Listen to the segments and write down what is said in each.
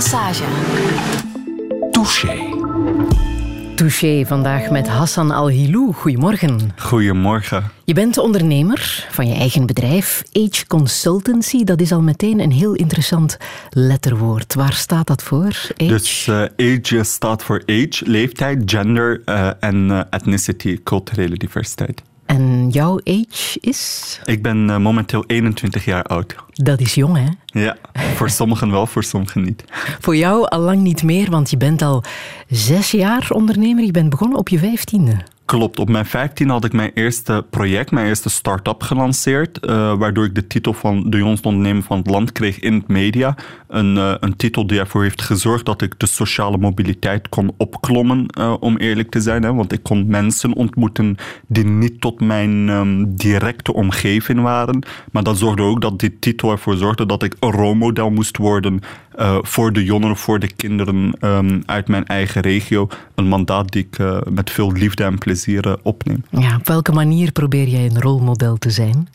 Massage. Touché. Touché vandaag met Hassan Al-Hilou. Goedemorgen. Goedemorgen. Je bent ondernemer van je eigen bedrijf. Age Consultancy, dat is al meteen een heel interessant letterwoord. Waar staat dat voor? Age? Dus uh, age staat voor age, leeftijd, gender uh, en uh, ethnicity, culturele diversiteit. En jouw age is? Ik ben momenteel 21 jaar oud. Dat is jong, hè? Ja, voor sommigen wel, voor sommigen niet. Voor jou al lang niet meer, want je bent al zes jaar ondernemer. Je bent begonnen op je vijftiende. Klopt. Op mijn 15 had ik mijn eerste project, mijn eerste start-up gelanceerd. Uh, waardoor ik de titel van de jongste ondernemer van het land kreeg in het media. Een, uh, een titel die ervoor heeft gezorgd dat ik de sociale mobiliteit kon opklommen, uh, om eerlijk te zijn. Hè? Want ik kon mensen ontmoeten die niet tot mijn um, directe omgeving waren. Maar dat zorgde ook dat die titel ervoor zorgde dat ik een rolmodel moest worden voor de jongeren, voor de kinderen um, uit mijn eigen regio. Een mandaat die ik met veel liefde en plezier opneem. Ja, op welke manier probeer jij een rolmodel te zijn?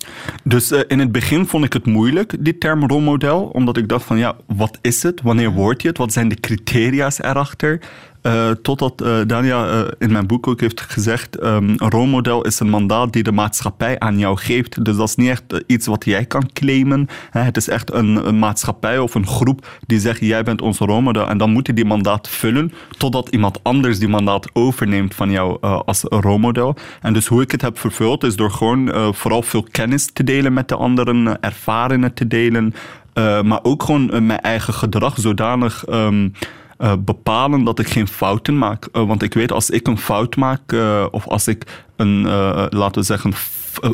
Dus uh, in het begin vond ik het moeilijk, die term rolmodel, omdat ik dacht van ja, wat is het? Wanneer word je het? Wat zijn de criteria's erachter? Uh, totdat uh, Dania uh, in mijn boek ook heeft gezegd: um, een rolmodel is een mandaat die de maatschappij aan jou geeft. Dus dat is niet echt iets wat jij kan claimen. Hè. Het is echt een, maatschappij of een groep die zegt: jij bent onze rolmodel. En dan moet je die mandaat vullen totdat iemand anders die mandaat overneemt van jou als rolmodel. En dus hoe ik het heb vervuld is door gewoon vooral veel kennis te delen met de anderen, ervaringen te delen. maar ook gewoon mijn eigen gedrag zodanig. Um, uh, bepalen dat ik geen fouten maak. Uh, want ik weet als ik een fout maak uh, of als ik een, laten we zeggen,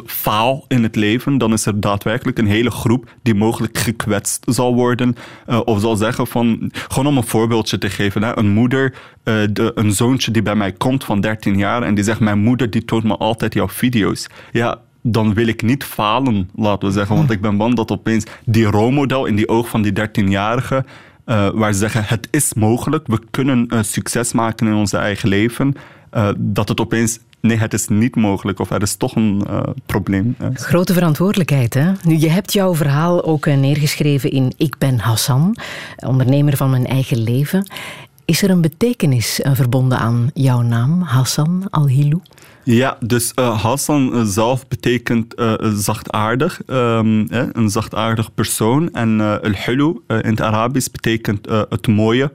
faal in het leven, dan is er daadwerkelijk een hele groep die mogelijk gekwetst zal worden. of zal zeggen van, gewoon om een voorbeeldje te geven, een moeder, de, een zoontje die bij mij komt van 13 jaar en die zegt, mijn moeder die toont me altijd jouw video's. Ja, dan wil ik niet falen, laten we zeggen. Want ik ben bang dat opeens die rolmodel in die oog van die 13-jarige uh, waar ze zeggen het is mogelijk, we kunnen uh, succes maken in ons eigen leven, uh, dat het opeens nee, het is niet mogelijk of er is toch een probleem. Grote verantwoordelijkheid, hè? Nu, je hebt jouw verhaal ook neergeschreven in Ik ben Hassan, ondernemer van mijn eigen leven. Is er een betekenis verbonden aan jouw naam, Hassan Al-Hilou? Ja, dus uh, Hassan zelf betekent uh, zachtaardig, um, eh, een zachtaardig persoon. En uh, al-Hulu in het Arabisch betekent het mooie.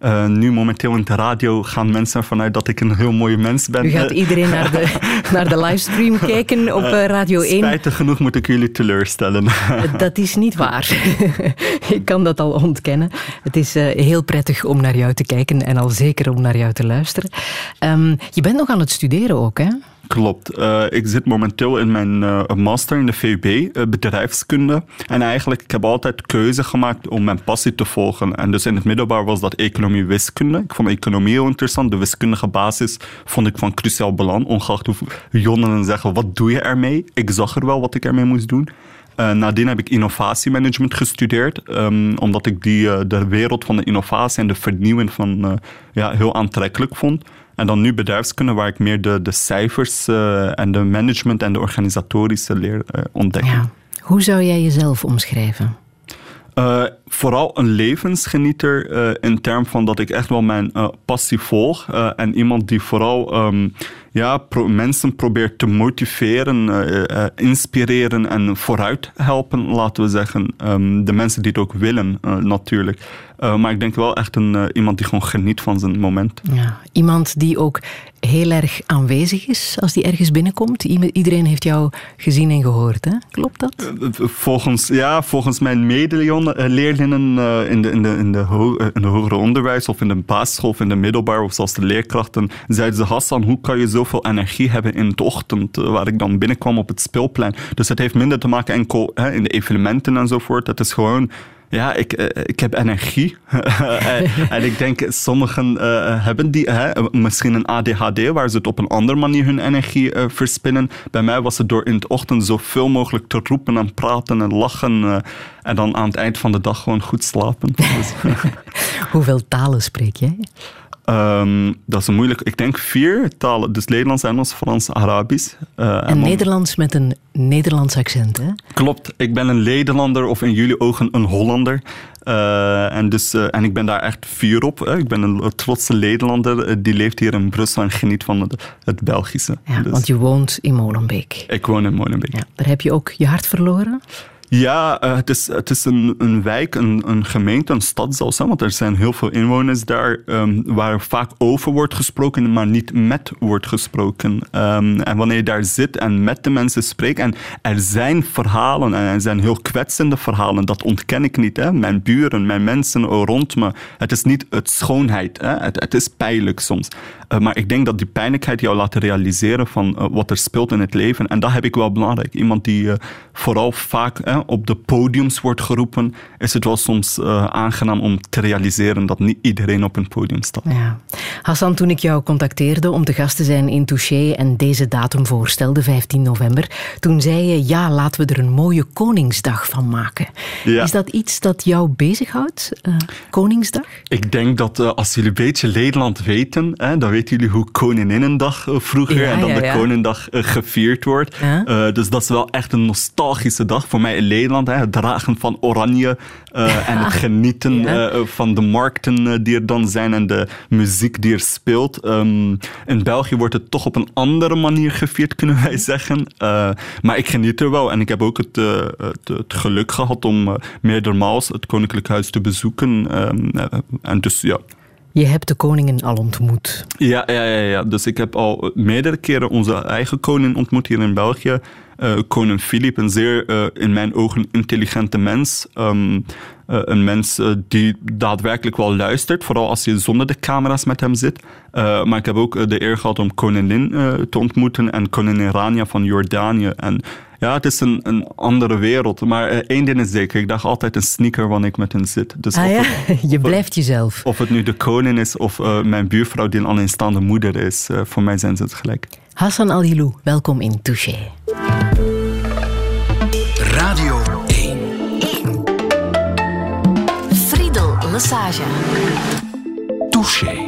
Uh, nu momenteel in de radio gaan mensen ervan uit dat ik een heel mooie mens ben. U gaat iedereen naar de, naar de livestream kijken op uh, Radio 1. Spijtig genoeg moet ik jullie teleurstellen. dat is niet waar. ik kan dat al ontkennen. Het is heel prettig om naar jou te kijken en al zeker om naar jou te luisteren. Um, je bent nog aan het studeren ook, hè? Klopt. Uh, ik zit momenteel in mijn uh, master in de VUB, uh, bedrijfskunde. En eigenlijk, ik heb altijd keuze gemaakt om mijn passie te volgen. En dus in het middelbaar was dat economie-wiskunde. Ik vond economie heel interessant. De wiskundige basis vond ik van cruciaal belang. Ongeacht hoe jongeren zeggen, wat doe je ermee? Ik zag er wel wat ik ermee moest doen. Uh, nadien heb ik innovatiemanagement gestudeerd, um, omdat ik die, uh, de wereld van de innovatie en de vernieuwing van, uh, ja, heel aantrekkelijk vond. En dan nu bedrijfskunde, waar ik meer de, de cijfers en de management en de organisatorische leer ontdek. Hoe zou jij jezelf omschrijven? Uh, vooral een levensgenieter in termen van dat ik echt wel mijn passie volg. en iemand die vooral um, ja, mensen probeert te motiveren, inspireren en vooruit helpen, laten we zeggen. Um, de mensen die het ook willen, natuurlijk. Uh, maar ik denk wel echt een, uh, iemand die gewoon geniet van zijn moment. Ja, iemand die ook heel erg aanwezig is als die ergens binnenkomt. Iedereen heeft jou gezien en gehoord, hè? klopt dat? Uh, volgens, ja, volgens mijn medeleerlingen in, de, in, de, in, de ho in de hogere onderwijs of in de basisschool of in de middelbaar of zelfs de leerkrachten zeiden ze Hassan, hoe kan je zoveel energie hebben in de ochtend waar ik dan binnenkwam op het speelplein. Dus het heeft minder te maken enkel hè, in de evenementen enzovoort. Het is gewoon ja, ik, ik heb energie. en ik denk, sommigen uh, hebben die, hè, misschien een ADHD, waar ze het op een andere manier hun energie uh, verspinnen. Bij mij was het door in de ochtend zoveel mogelijk te roepen en praten en lachen. Uh, en dan aan het eind van de dag gewoon goed slapen. Dus, Hoeveel talen spreek jij? Um, dat is een moeilijk. Ik denk vier talen. Dus Nederlands, Engels, Frans, Arabisch. Uh, en Nederlands met een Nederlands accent, hè? Klopt. Ik ben een Nederlander of in jullie ogen een Hollander. en, dus, en ik ben daar echt fier op. Hè. Ik ben een trotse Nederlander die leeft hier in Brussel en geniet van het, het Belgische. Ja, dus. want je woont in Molenbeek. Ik woon in Molenbeek. Ja, daar heb je ook je hart verloren? Ja, uh, het is, het is een, wijk, een, een gemeente, een stad zelfs. Want er zijn heel veel inwoners daar um, waar vaak over wordt gesproken, maar niet met wordt gesproken. Um, en wanneer je daar zit en met de mensen spreekt, en er zijn verhalen, en er zijn heel kwetsende verhalen, dat ontken ik niet. Hè. Mijn buren, mijn mensen rond me. Het is niet het schoonheid, hè. Het, is pijnlijk soms. Uh, maar ik denk dat die pijnlijkheid jou laat realiseren van uh, wat er speelt in het leven. En dat heb ik wel belangrijk. Iemand die vooral vaak op de podiums wordt geroepen, is het wel soms uh, aangenaam om te realiseren dat niet iedereen op een podium staat. Ja. Hassan, toen ik jou contacteerde om te gast te zijn in Touché en deze datum voorstelde, 15 november, toen zei je, ja, laten we er een mooie Koningsdag van maken. Ja. Is dat iets dat jou bezighoudt, uh, Koningsdag? Ik denk dat uh, als jullie een beetje Nederland weten, hè, dan weten jullie hoe Koninginnendag vroeger ja, en dan de Koningdag gevierd wordt. dus dat is wel echt een nostalgische dag voor mij Nederland. Hè, het dragen van oranje uh, en het genieten uh, van de markten die er dan zijn en de muziek die er speelt. Um, in België wordt het toch op een andere manier gevierd, kunnen wij zeggen. maar ik geniet er wel en ik heb ook het, het, het geluk gehad om meerdermaals het Koninklijk Huis te bezoeken. Um, en dus ja, je hebt de koningen al ontmoet. Ja, ja, ja, ja, dus ik heb al meerdere keren onze eigen koning ontmoet hier in België. Koning Filip, een zeer uh, in mijn ogen intelligente mens. Um, uh, een mens die daadwerkelijk wel luistert, vooral als je zonder de camera's met hem zit. maar ik heb ook de eer gehad om koningin te ontmoeten en koningin Rania van Jordanië. En ja, het is een, een andere wereld. Maar één ding is zeker, ik draag altijd een sneaker wanneer ik met hen zit. Dus ah, ja? je blijft jezelf. Of het nu de koning is of mijn buurvrouw die een alleenstaande moeder is. voor mij zijn ze het gelijk. Hassan Al-Hilou, welkom in Touché. Radio 1. 1. Friedel Lesage. Touché.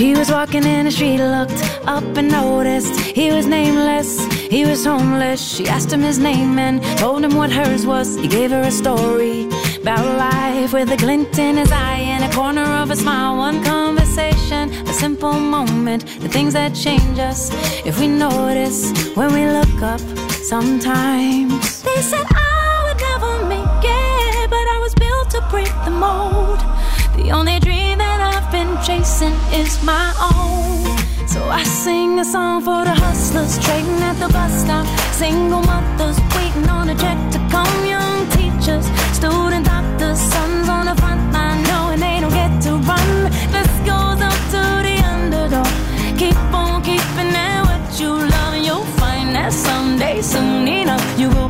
She was walking in the street, looked up and noticed he was nameless. He was homeless. She asked him his name and told him what hers was. He gave her a story about life with a glint in his eye and a corner of a smile. One conversation, a simple moment, the things that change us if we notice when we look up sometimes. They said oh, I would never make it, but I was built to break the mold. The only dream chasing is my own. So I sing a song for the hustlers trading at the bus stop. Single mothers waiting on a check to come. Young teachers, student doctors, sons on the front line knowing they don't get to run. This goes up to the underdog. Keep on keeping at what you love, and you'll find that someday, soon enough, you will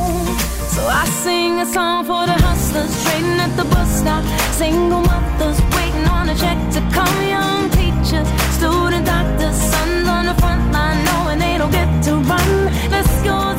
So I sing a song for the hustlers trading at the bus stop. Single mothers waiting on a check to come. Young teachers, student doctors, sons on the front line knowing they don't get to run. This goes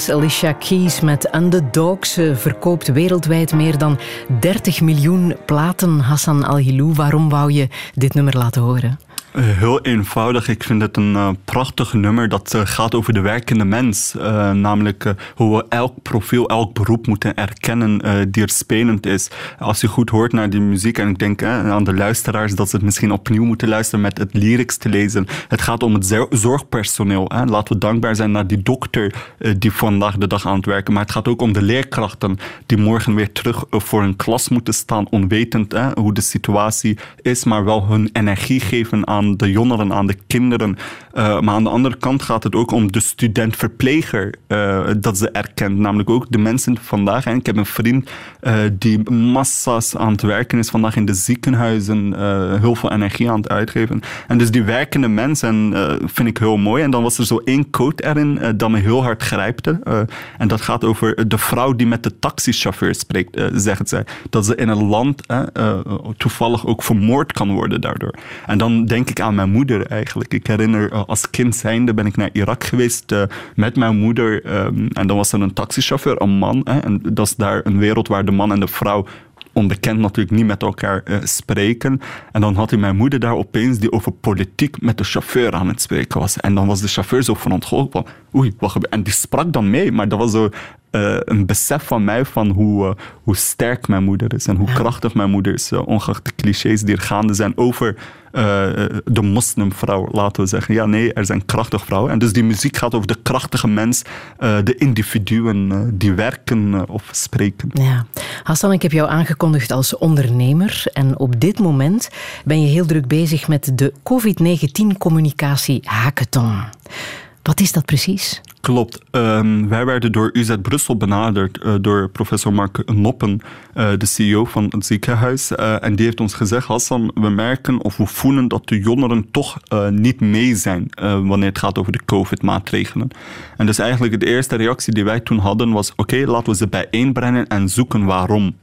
zangeres Alicia Keys met Underdogs verkoopt wereldwijd meer dan 30 miljoen platen. Hassan Al-Hilou, waarom wou je dit nummer laten horen? Eh, heel eenvoudig. Ik vind het een uh, prachtig nummer dat uh, gaat over de werkende mens. namelijk hoe we elk profiel, elk beroep moeten erkennen die er spelend is. Als je goed hoort naar die muziek, en ik denk aan de luisteraars dat ze het misschien opnieuw moeten luisteren met het lyrics te lezen. Het gaat om het zorgpersoneel. Hè. Laten we dankbaar zijn naar die dokter die vandaag de dag aan het werken. Maar het gaat ook om de leerkrachten die morgen weer terug voor een klas moeten staan, onwetend hoe de situatie is, maar wel hun energie geven aan de jongeren, aan de kinderen. Uh, maar aan de andere kant gaat het ook om de student-verpleger uh, dat ze erkent. Namelijk ook de mensen vandaag. En ik heb een vriend uh, die massa's aan het werken is vandaag in de ziekenhuizen. heel veel energie aan het uitgeven. En dus die werkende mensen vind ik heel mooi. En dan was er zo één quote erin dat me heel hard grijpte. en dat gaat over de vrouw die met de taxichauffeur spreekt, zegt zij. Dat ze in een land toevallig ook vermoord kan worden daardoor. En dan denk ik aan mijn moeder eigenlijk. Ik herinner, uh, als kind zijnde ben ik naar Irak geweest uh, met mijn moeder. Um, en dan was er een taxichauffeur, een man. Hè, en dat is daar een wereld waar de man en de vrouw onbekend natuurlijk niet met elkaar uh, spreken. En dan had hij mijn moeder daar opeens die over politiek met de chauffeur aan het spreken was. En dan was de chauffeur zo van ontgoocheld van, oei, wat gebeurt? En die sprak dan mee, maar dat was zo uh, een besef van mij van hoe, uh, hoe sterk mijn moeder is en hoe ja. krachtig mijn moeder is. Ongeacht de clichés die er gaande zijn over de moslimvrouw, laten we zeggen. Ja, nee, er zijn krachtige vrouwen. En dus die muziek gaat over de krachtige mens, de individuen die werken of spreken. Ja. Hassan, ik heb jou aangekondigd als ondernemer. En op dit moment ben je heel druk bezig met de COVID-19-communicatie hackathon. Wat is dat precies? Klopt. Um, wij werden door UZ Brussel benaderd uh, door professor Mark Noppen, uh, de CEO van het ziekenhuis. Uh, en die heeft ons gezegd, Hassan, we merken of we voelen dat de jongeren toch niet mee zijn wanneer het gaat over de COVID-maatregelen. En dus eigenlijk de eerste reactie die wij toen hadden was, oké, laten we ze bijeenbrengen en zoeken waarom.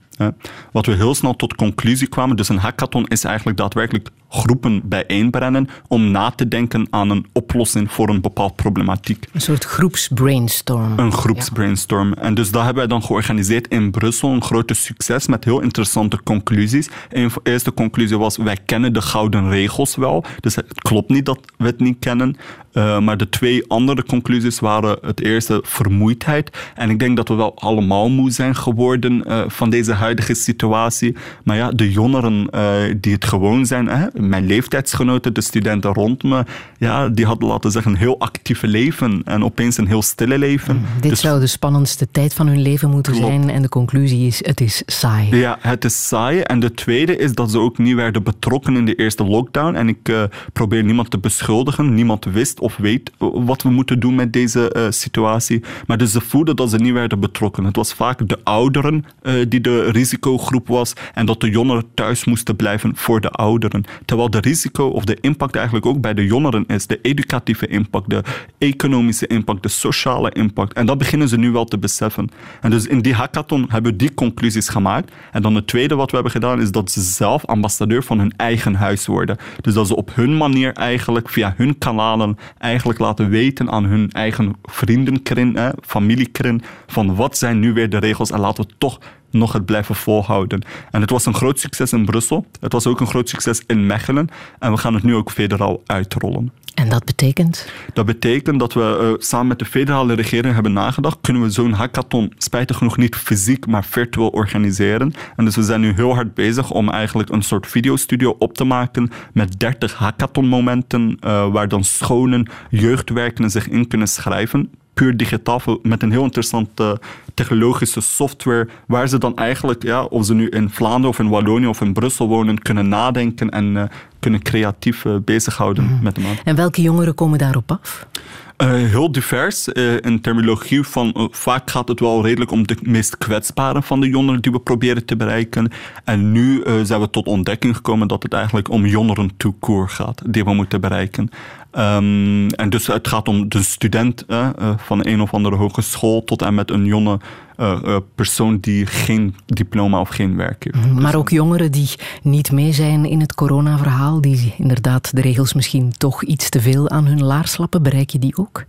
Wat we heel snel tot conclusie kwamen, dus een hackathon is eigenlijk daadwerkelijk groepen bijeenbrengen om na te denken aan een oplossing voor een bepaald problematiek. Een soort groepsbrainstorm. Een groepsbrainstorm. En dus dat hebben wij dan georganiseerd in Brussel. Een grote succes met heel interessante conclusies. Een de eerste conclusie was, wij kennen de gouden regels wel. Dus het klopt niet dat we het niet kennen. Uh, maar de twee andere conclusies waren het eerste vermoeidheid. En ik denk dat we wel allemaal moe zijn geworden uh, van deze huidige situatie. Maar ja, de jongeren uh, die het gewoon zijn, hè, mijn leeftijdsgenoten, de studenten rond me, ja, die hadden, laten zeggen, een heel actieve leven en opeens een heel stille leven. Mm, dit dus, zou de spannendste tijd van hun leven moeten klopt. zijn en de conclusie is, het is saai. Ja, het is saai. En de tweede is dat ze ook niet werden betrokken in de eerste lockdown. En ik uh, probeer niemand te beschuldigen. Niemand wist of weet wat we moeten doen met deze uh, situatie. Maar dus ze voelden dat ze niet werden betrokken. Het was vaak de ouderen uh, die de risicogroep was en dat de jongeren thuis moesten blijven voor de ouderen. Terwijl de risico of de impact eigenlijk ook bij de jongeren is. De educatieve impact, de economische impact, de sociale impact. En dat beginnen ze nu wel te beseffen. En dus in die hackathon hebben we die conclusies gemaakt. En dan het tweede wat we hebben gedaan is dat ze zelf ambassadeur van hun eigen huis worden. Dus dat ze op hun manier eigenlijk via hun kanalen eigenlijk laten weten aan hun eigen vriendenkring, hè, familiekring, van wat zijn nu weer de regels en laten we toch nog het blijven volhouden. En het was een groot succes in Brussel. Het was ook een groot succes in Mechelen. En we gaan het nu ook federaal uitrollen. En dat betekent? Dat betekent dat we uh, samen met de federale regering hebben nagedacht. Kunnen we zo'n hackathon spijtig genoeg niet fysiek, maar virtueel organiseren? En dus we zijn nu heel hard bezig om eigenlijk een soort videostudio op te maken met 30 hackathonmomenten uh, waar dan scholen, jeugdwerkenden zich in kunnen schrijven puur digitaal, met een heel interessante technologische software, waar ze dan eigenlijk, ja, of ze nu in Vlaanderen of in Wallonië of in Brussel wonen, kunnen nadenken en kunnen creatief bezighouden mm. met de man. En welke jongeren komen daarop af? Uh, heel divers. Uh, in terminologie van uh, vaak gaat het wel redelijk om de meest kwetsbare van de jongeren die we proberen te bereiken. En nu zijn we tot ontdekking gekomen dat het eigenlijk om jongeren toekoor gaat die we moeten bereiken. Um, en dus het gaat om de student van een of andere hogeschool tot en met een jonge uh, persoon die geen diploma of geen werk heeft. Mhm, maar ook jongeren die niet mee zijn in het coronaverhaal, die inderdaad de regels misschien toch iets te veel aan hun laars lappen, bereik je die ook?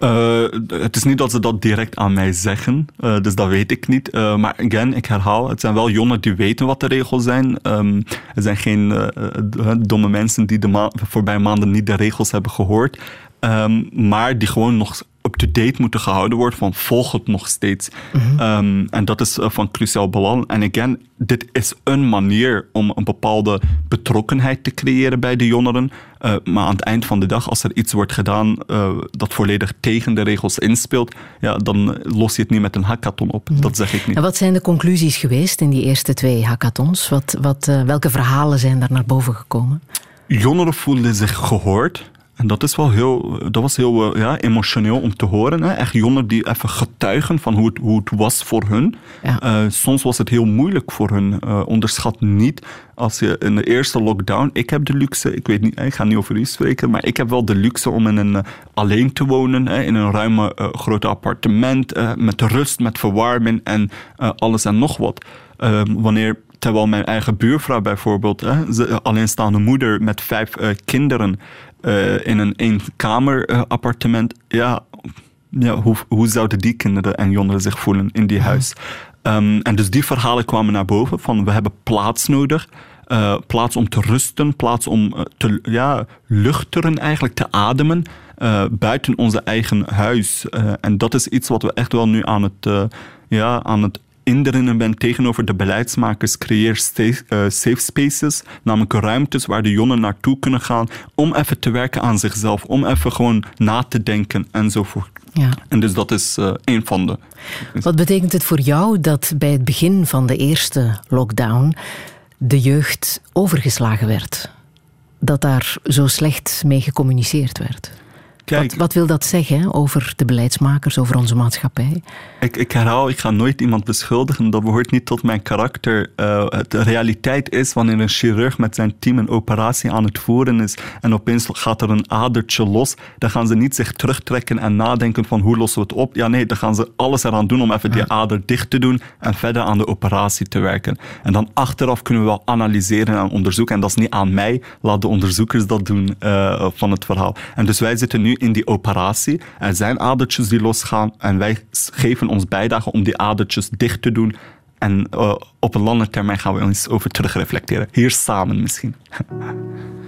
Uh, het is niet dat ze dat direct aan mij zeggen, uh, dus dat weet ik niet. Uh, maar again, ik herhaal, het zijn wel jongeren die weten wat de regels zijn. Um, er zijn geen domme mensen die de voorbije maanden niet de regels hebben gehoord. Um, maar die gewoon nog up-to-date moeten gehouden worden van volg het nog steeds. Mhm. Ehm, en dat is eh, van cruciaal belang. En again, dit is een manier om een bepaalde betrokkenheid te creëren bij de jongeren. Uh, maar aan het eind van de dag, als er iets wordt gedaan uh, dat volledig tegen de regels inspeelt, ja, dan los je het niet met een hackathon op. Mhm. Dat zeg ik niet. En wat zijn de conclusies geweest in die eerste twee hackathons? Wat, wat, welke verhalen zijn daar naar boven gekomen? Jongeren voelden zich gehoord. En dat, is wel heel, dat was heel eh, ja, emotioneel om te horen. Hè? Echt jongeren die even getuigen van hoe het, hoe het was voor hun. Ja. Uh, soms was het heel moeilijk voor hun. Uh, onderschat niet als je in de eerste lockdown. Ik heb de luxe, ik weet niet, ik ga niet over u spreken, maar ik heb wel de luxe om in een alleen te wonen. Hè, in een ruime grote appartement. met rust, met verwarming en alles en nog wat. Ehm, wanneer terwijl mijn eigen buurvrouw bijvoorbeeld, hè, alleenstaande moeder met vijf kinderen, uh, in een eenkamer uh, appartement. Ja, ja hoe, hoe zouden die kinderen en jongeren zich voelen in die huis? Um, en dus die verhalen kwamen naar boven van we hebben plaats nodig. Uh, plaats om te rusten, plaats om te ja, luchteren, eigenlijk te ademen. Uh, buiten onze eigen huis. Uh, en dat is iets wat we echt wel nu aan het, ja, aan het indringen ben tegenover de beleidsmakers. Creëer uh, safe spaces, namelijk ruimtes waar de jongeren naartoe kunnen gaan om even te werken aan zichzelf, om even gewoon na te denken enzovoort. Ja. En dus dat is uh, een van de. Wat betekent het voor jou dat bij het begin van de eerste lockdown de jeugd overgeslagen werd? Dat daar zo slecht mee gecommuniceerd werd? Kijk, wat, wat, wil dat zeggen over de beleidsmakers, over onze maatschappij? Ik, ik herhaal, ik ga nooit iemand beschuldigen. Dat behoort niet tot mijn karakter. Uh, de realiteit is, wanneer een chirurg met zijn team een operatie aan het voeren is en opeens gaat er een adertje los, dan gaan ze niet zich terugtrekken en nadenken van hoe lossen we het op. Ja, nee, dan gaan ze alles eraan doen om even die ader dicht te doen en verder aan de operatie te werken. En dan achteraf kunnen we wel analyseren en onderzoeken. En dat is niet aan mij, laat de onderzoekers dat doen uh, van het verhaal. En dus wij zitten nu in die operatie. Er zijn adertjes die losgaan en wij geven ons bijdrage om die adertjes dicht te doen. En uh, op een lange termijn gaan we eens over terugreflecteren. Hier samen misschien.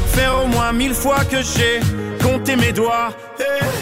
faire au moins mille fois que j'ai compté mes doigts. Eh,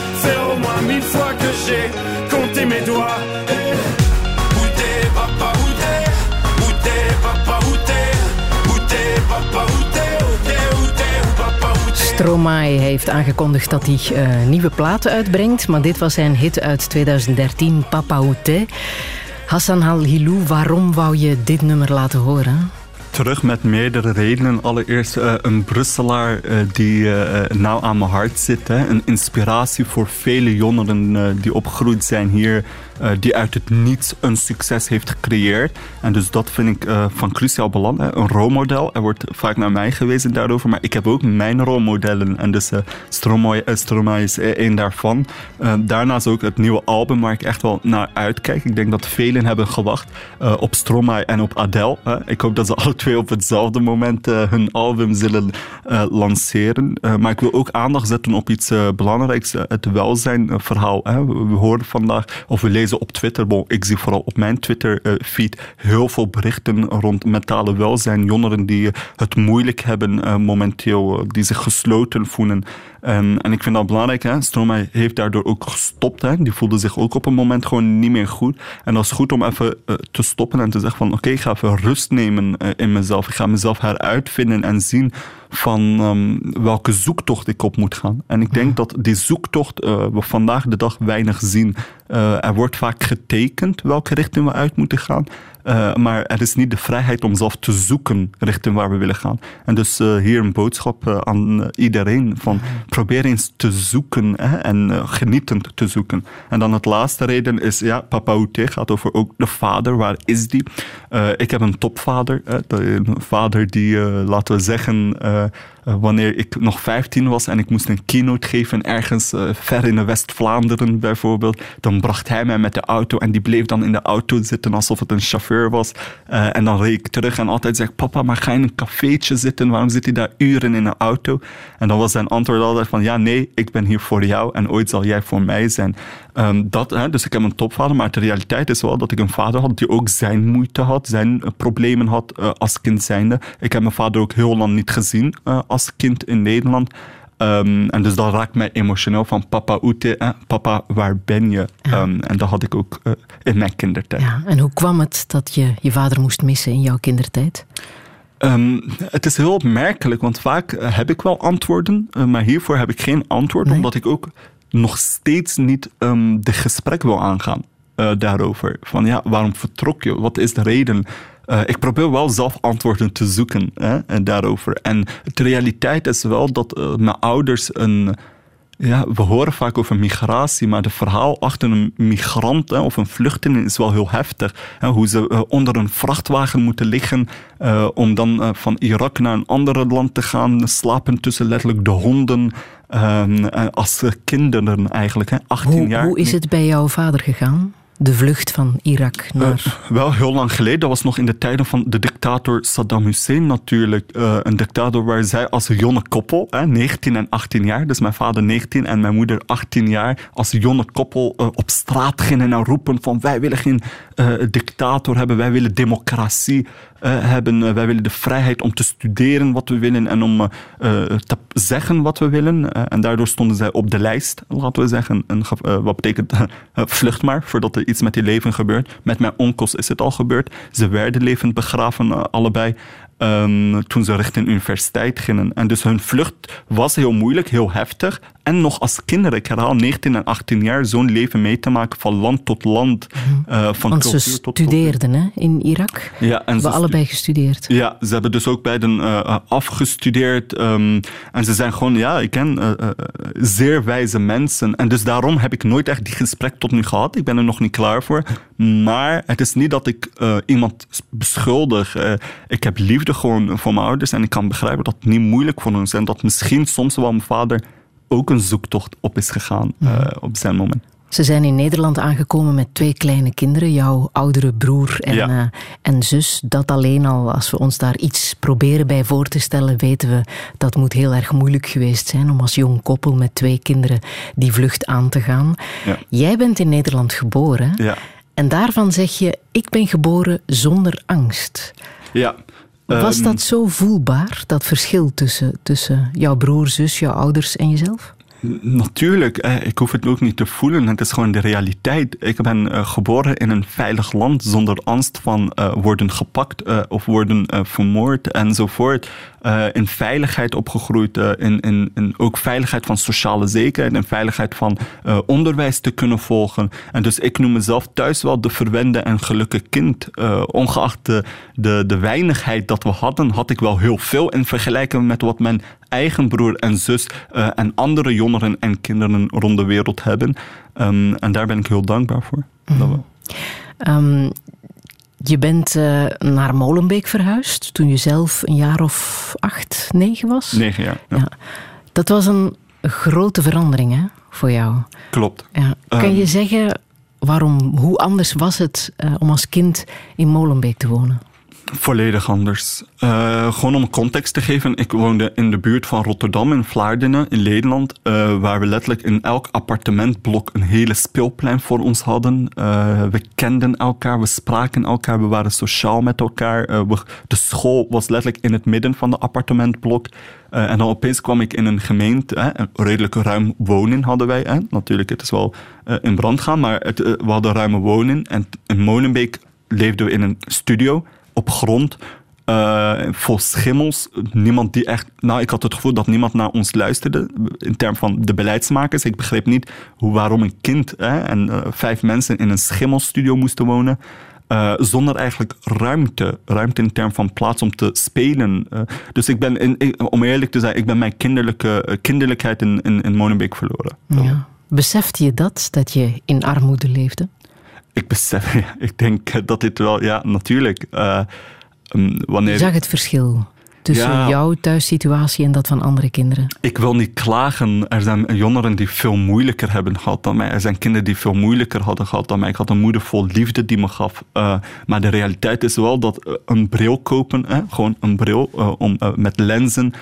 faire au moins mille fois que j'ai compté mes doigts. T'es, papa, où t'es papa, où t'es papa, où t'es Où t'es, papa, Stromae heeft aangekondigd dat hij uh, nieuwe platen uitbrengt, maar dit was zijn hit uit 2013, Papa Outé. Hassan Al-Hilou, waarom wou je dit nummer laten horen? Terug met meerdere redenen. Allereerst uh, een Brusselaar uh, die uh, nauw aan mijn hart zit. Hè. Een inspiratie voor vele jongeren die opgegroeid zijn hier die uit het niets een succes heeft gecreëerd. En dus dat vind ik uh, van cruciaal belang. Een rolmodel. Er wordt vaak naar mij gewezen daarover, maar ik heb ook mijn rolmodellen. En dus uh, Stromae, Stromae is één daarvan. daarnaast ook het nieuwe album waar ik echt wel naar uitkijk. Ik denk dat velen hebben gewacht op Stromae en op Adele. ik hoop dat ze alle twee op hetzelfde moment hun album zullen lanceren. maar ik wil ook aandacht zetten op iets belangrijks. het welzijnverhaal. We horen vandaag, of we lezen op Twitter. Bon, ik zie vooral op mijn Twitter-feed eh, heel veel berichten rond mentale welzijn. Jongeren die het moeilijk hebben uh, momenteel, eh, die zich gesloten voelen. En ik vind dat belangrijk. Hè. Heeft daardoor ook gestopt. Hè. Die voelde zich ook op een moment gewoon niet meer goed. En dat is goed om even te stoppen en te zeggen van oké, ik ga even rust nemen in mezelf. Ik ga mezelf heruitvinden en zien van um, welke zoektocht ik op moet gaan. En ik denk dat die zoektocht uh, we vandaag de dag weinig zien. er wordt vaak getekend welke richting we uit moeten gaan. Uh, maar er is niet de vrijheid om zelf te zoeken richting waar we willen gaan. En dus uh, hier een boodschap uh, aan iedereen van probeer eens te zoeken hè, en genietend te zoeken. En dan het laatste reden is, ja, Papa Oute gaat over ook de vader. Waar is die? ik heb een topvader. een vader die, laten we zeggen uh, wanneer ik nog 15 was en ik moest een keynote geven ergens uh, ver in West-Vlaanderen bijvoorbeeld, dan bracht hij mij met de auto en die bleef dan in de auto zitten alsof het een chauffeur was. Uh, en dan reed ik terug en altijd zei papa, maar ga in een cafeetje zitten? Waarom zit hij daar uren in een auto? En dan was zijn antwoord altijd van, ja, nee, ik ben hier voor jou en ooit zal jij voor mij zijn. Um, dat, hè, dus ik heb een topvader, maar de realiteit is wel dat ik een vader had die ook zijn moeite had, zijn problemen had als kind zijnde. Ik heb mijn vader ook heel lang niet gezien als kind in Nederland. Um, en dus dat raakt mij emotioneel van papa Oete, eh, papa waar ben je? Ja. Um, en dat had ik ook uh, in mijn kindertijd. Ja, en hoe kwam het dat je je vader moest missen in jouw kindertijd? Um, het is heel opmerkelijk, want vaak uh, heb ik wel antwoorden, uh, maar hiervoor heb ik geen antwoord, nee. omdat ik ook nog steeds niet de gesprek wil aangaan daarover. Van ja, waarom vertrok je? Wat is de reden? Uh, ik probeer wel zelf antwoorden te zoeken hè, en daarover. En de realiteit is wel dat uh, mijn ouders een. Ja, we horen vaak over migratie, maar het verhaal achter een migrant hè, of een vluchteling is wel heel heftig. Hè, hoe ze uh, onder een vrachtwagen moeten liggen om dan van Irak naar een ander land te gaan, slapen tussen letterlijk de honden. als kinderen eigenlijk, hè, 18 hoe, jaar. Hoe is het bij jouw vader gegaan? De vlucht van Irak naar... Uh, wel, heel lang geleden. Dat was nog in de tijden van de dictator Saddam Hussein natuurlijk. Uh, een dictator waar zij als jonge koppel, hè, 19 en 18 jaar, dus mijn vader 19 en mijn moeder 18 jaar, als jonge koppel uh, op straat gingen en roepen van wij willen geen dictator hebben, wij willen democratie. Hebben. wij willen de vrijheid om te studeren wat we willen en om te zeggen wat we willen. en daardoor stonden zij op de lijst, laten we zeggen. En, wat betekent vlucht maar voordat er iets met je leven gebeurt. Met mijn onkels is het al gebeurd. Ze werden levend begraven, allebei. Um, toen ze richting universiteit gingen. En dus hun vlucht was heel moeilijk, heel heftig. En nog als kinderen, ik herhaal 19 en 18 jaar, zo'n leven mee te maken van land tot land. Uh, van Want ze studeerden hè, in Irak. Ja, en ze hebben allebei gestudeerd. Ja, ze hebben dus ook beiden uh, afgestudeerd. Um, en ze zijn gewoon, ja, ik ken uh, zeer wijze mensen. En dus daarom heb ik nooit echt die gesprek tot nu gehad. Ik ben er nog niet klaar voor. Maar het is niet dat ik iemand beschuldig. ik heb liefde gewoon voor mijn ouders. En ik kan begrijpen dat het niet moeilijk voor hen is. En dat misschien soms wel mijn vader ook een zoektocht op is gegaan uh, op zijn moment. Ze zijn in Nederland aangekomen met twee kleine kinderen, jouw oudere broer en, ja. uh, en zus. Dat alleen al, als we ons daar iets proberen bij voor te stellen, weten we dat moet heel erg moeilijk geweest zijn om als jong koppel met twee kinderen die vlucht aan te gaan. Ja. Jij bent in Nederland geboren ja. en daarvan zeg je, ik ben geboren zonder angst. Ja. Was ehm, dat zo voelbaar, dat verschil tussen, tussen jouw broer, zus, jouw ouders en jezelf? Natuurlijk, ik hoef het ook niet te voelen. Het is gewoon de realiteit. Ik ben uh, geboren in een veilig land zonder angst van uh, worden gepakt of worden vermoord enzovoort. In veiligheid opgegroeid, in, in, in, ook veiligheid van sociale zekerheid en veiligheid van onderwijs te kunnen volgen. En dus ik noem mezelf thuis wel de verwende en gelukkige kind. ongeacht de, de, de weinigheid dat we hadden, had ik wel heel veel in vergelijking met wat mijn eigen broer en zus en andere jongeren en kinderen rond de wereld hebben. Um, en daar ben ik heel dankbaar voor. Mm. Um, je bent uh, naar Molenbeek verhuisd toen je zelf een jaar of acht, negen was? Negen jaar, ja. ja. Dat was een grote verandering hè, voor jou. Klopt. Ja. Kan je ehm, zeggen waarom, hoe anders was het uh, om als kind in Molenbeek te wonen? Volledig anders. Uh, gewoon om context te geven, ik woonde in de buurt van Rotterdam in Vlaardingen in Nederland, uh, waar we letterlijk in elk appartementblok een hele speelplein voor ons hadden. Uh, we kenden elkaar, we spraken elkaar, we waren sociaal met elkaar. De school was letterlijk in het midden van de appartementblok. en dan opeens kwam ik in een gemeente, een redelijk ruim woning hadden wij. Natuurlijk, het is wel in brand gaan, maar het, we hadden ruime woning. En in Molenbeek leefden we in een studio op grond. Uh, vol schimmels. Niemand die echt. Nou, ik had het gevoel dat niemand naar ons luisterde. In termen van de beleidsmakers. Ik begreep niet hoe, waarom een kind hè, en uh, vijf mensen in een schimmelstudio moesten wonen. Uh, zonder eigenlijk ruimte. Ruimte in termen van plaats om te spelen. dus ik ben, om eerlijk te zijn, ik ben mijn kinderlijke, kinderlijkheid in, in, in verloren. Ja. Besefte je dat, dat je in armoede leefde? Ik besef, ik denk dat dit wel, ja, natuurlijk. Uh, wanneer... Je zag het verschil tussen jouw thuissituatie en dat van andere kinderen? Ik wil niet klagen. Er zijn jongeren die veel moeilijker hebben gehad dan mij. Er zijn kinderen die veel moeilijker hadden gehad dan mij. Ik had een moeder vol liefde die me gaf. Uh, maar de realiteit is wel dat een bril kopen, hè, gewoon een bril uh, om, met lenzen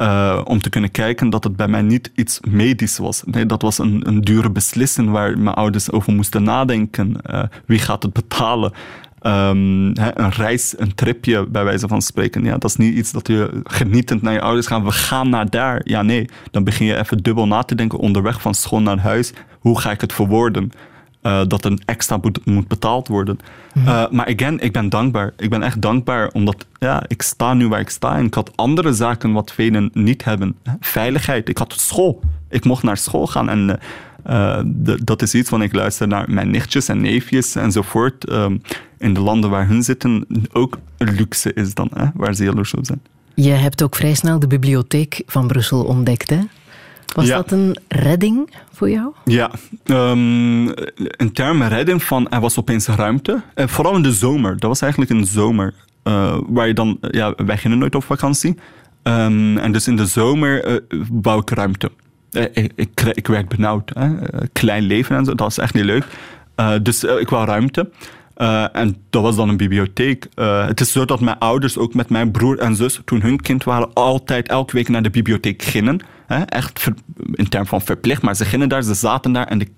uh, om te kunnen kijken dat het bij mij niet iets medisch was. Nee, dat was een, een dure beslissing waar mijn ouders over moesten nadenken. Uh, wie gaat het betalen? Um, een reis, een tripje bij wijze van spreken. Ja, dat is niet iets dat je genietend naar je ouders gaat. We gaan naar daar. Ja, nee. Dan begin je even dubbel na te denken onderweg van school naar huis. Hoe ga ik het verwoorden? Uh, dat een extra moet, moet betaald worden. Mhm. Uh, maar again, ik ben dankbaar. Ik ben echt dankbaar omdat ja, ik sta nu waar ik sta. En ik had andere zaken wat velen niet hebben. Veiligheid. Ik had school. Ik mocht naar school gaan. En uh, dat is iets van ik luister naar mijn nichtjes en neefjes enzovoort. Um, in de landen waar hun zitten ook een luxe is dan, hè, waar ze jaloers op zijn. Je hebt ook vrij snel de bibliotheek van Brussel ontdekt, hè? Was dat een redding voor jou? Ja, um, in termen redding van er was opeens ruimte. Uh, vooral in de zomer. Dat was eigenlijk de zomer. Uh, waar je dan, ja, wij gingen nooit op vakantie. Um, en dus in de zomer uh, wou ik ruimte. ik, ik, ik, werd benauwd. Hè? Klein leven en zo, dat was echt niet leuk. dus ik wou ruimte. En dat was dan een bibliotheek. het is zo dat mijn ouders ook met mijn broer en zus, toen hun kind waren, altijd elke week naar de bibliotheek gingen. echt in termen van verplicht, maar ze gingen daar, ze zaten daar en de,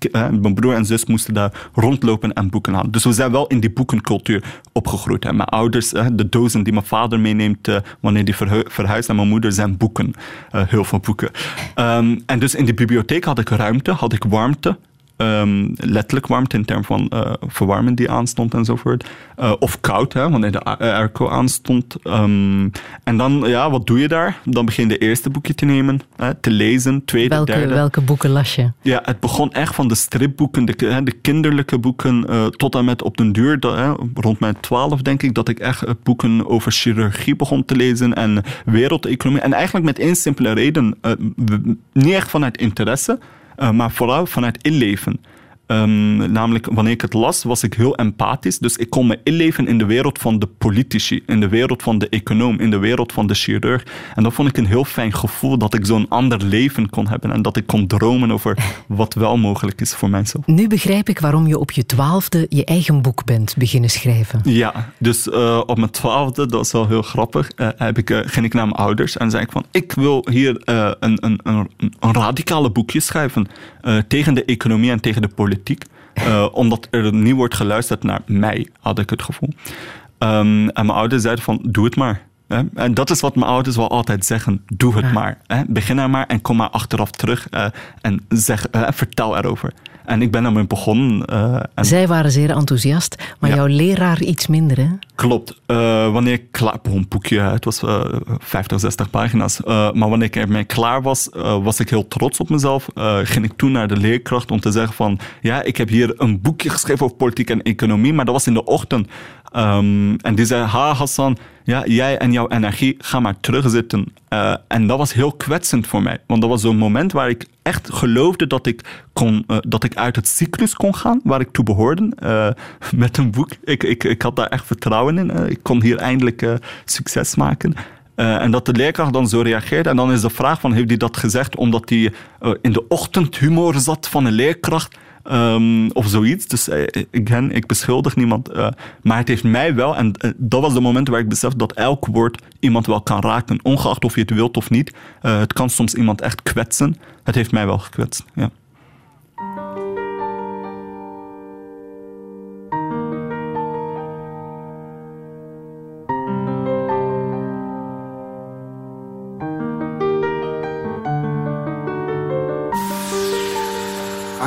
mijn broer en zus moesten daar rondlopen en boeken halen. Dus we zijn wel in die boekencultuur opgegroeid. Mijn ouders, de dozen die mijn vader meeneemt wanneer die verhuist naar mijn moeder, zijn boeken. heel veel boeken. Ehm, en dus in die bibliotheek had ik ruimte, had ik warmte. Um, letterlijk warmte in termen van uh, verwarming die aanstond enzovoort. Uh, of koud, hè, wanneer de airco aanstond. Um, en dan, ja, wat doe je daar? Dan begin je de eerste boekje te nemen, hè, te lezen, tweede, welke, derde. Welke boeken las je? Ja, het begon echt van de stripboeken, de, hè, de kinderlijke boeken, uh, tot en met op den duur, dat, hè, rond mijn twaalf denk ik, dat ik echt boeken over chirurgie begon te lezen en wereldeconomie. En eigenlijk met één simpele reden, niet echt vanuit interesse, maar vooral vanuit inleven. Um, namelijk, wanneer ik het las, was ik heel empathisch. Dus ik kon me inleven in de wereld van de politici, in de wereld van de econoom, in de wereld van de chirurg. En dat vond ik een heel fijn gevoel dat ik zo'n ander leven kon hebben en dat ik kon dromen over wat wel mogelijk is voor mensen. Nu begrijp ik waarom je op je twaalfde je eigen boek bent beginnen schrijven. Ja, dus uh, op mijn twaalfde, dat is wel heel grappig, uh, heb ik, uh, ging ik naar mijn ouders en zei ik van, ik wil hier een, een, een, een radicale boekje schrijven tegen de economie en tegen de politiek. Uh, omdat er niet wordt geluisterd naar mij, had ik het gevoel. Um, en mijn ouders zeiden van, doe het maar. Hè? En dat is wat mijn ouders wel altijd zeggen. Doe het ja. maar. Hè? Begin er maar en kom maar achteraf terug uh, en zeg, uh, vertel erover. En ik ben ermee begonnen. Uh, en... Zij waren zeer enthousiast, maar ja. jouw leraar iets minder, hè? Klopt. Uh, wanneer ik klaar... Een boekje, het was uh, 50, 60 pagina's. maar wanneer ik ermee klaar was, was ik heel trots op mezelf. ging ik toen naar de leerkracht om te zeggen van... Ja, ik heb hier een boekje geschreven over politiek en economie, maar dat was in de ochtend. Um, en die zei, ha Hassan, ja, jij en jouw energie, ga maar terugzitten. Uh, en dat was heel kwetsend voor mij. Want dat was zo'n moment waar ik echt geloofde dat ik, kon, uh, dat ik uit het cyclus kon gaan, waar ik toe behoorde, uh, met een boek. Ik, ik, ik had daar echt vertrouwen in. ik kon hier eindelijk succes maken. En dat de leerkracht dan zo reageert. En dan is de vraag van, heeft hij dat gezegd omdat hij in de ochtendhumor zat van een leerkracht? Um, of zoiets. Dus again, ik beschuldig niemand. Uh, maar het heeft mij wel, en uh, dat was de moment waar ik besefte dat elk woord iemand wel kan raken. Ongeacht of je het wilt of niet. het kan soms iemand echt kwetsen. Het heeft mij wel gekwetst, ja.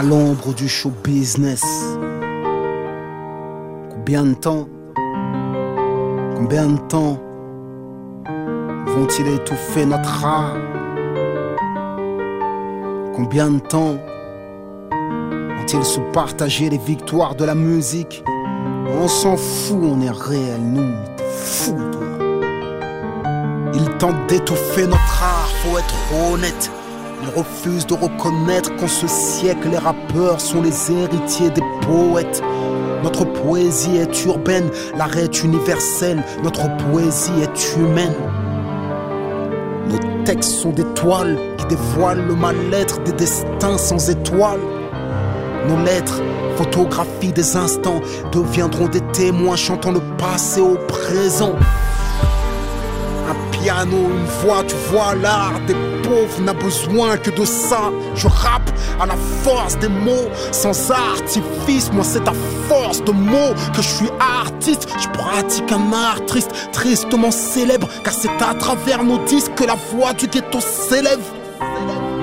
L'ombre du show business. Combien de temps, combien de temps vont-ils étouffer notre art? Combien de temps vont-ils se partager les victoires de la musique? On s'en fout, on est réel, nous, t'es fou, toi. Ils tentent d'étouffer notre art, faut être honnête. Ils refusent de reconnaître qu'en ce siècle, les rappeurs sont les héritiers des poètes. Notre poésie est urbaine, l'art est universel, notre poésie est humaine. Nos textes sont des toiles qui dévoilent le mal-être des destins sans étoiles. Nos lettres, photographies des instants, deviendront des témoins chantant le passé au présent. Un piano, une voix, tu vois l'art des pauvre n'a besoin que de ça. Je rappe à la force des mots, sans artifice. Moi, c'est à force de mots que je suis artiste. Je pratique un art triste, tristement célèbre, car c'est à travers nos disques que la voix du ghetto s'élève.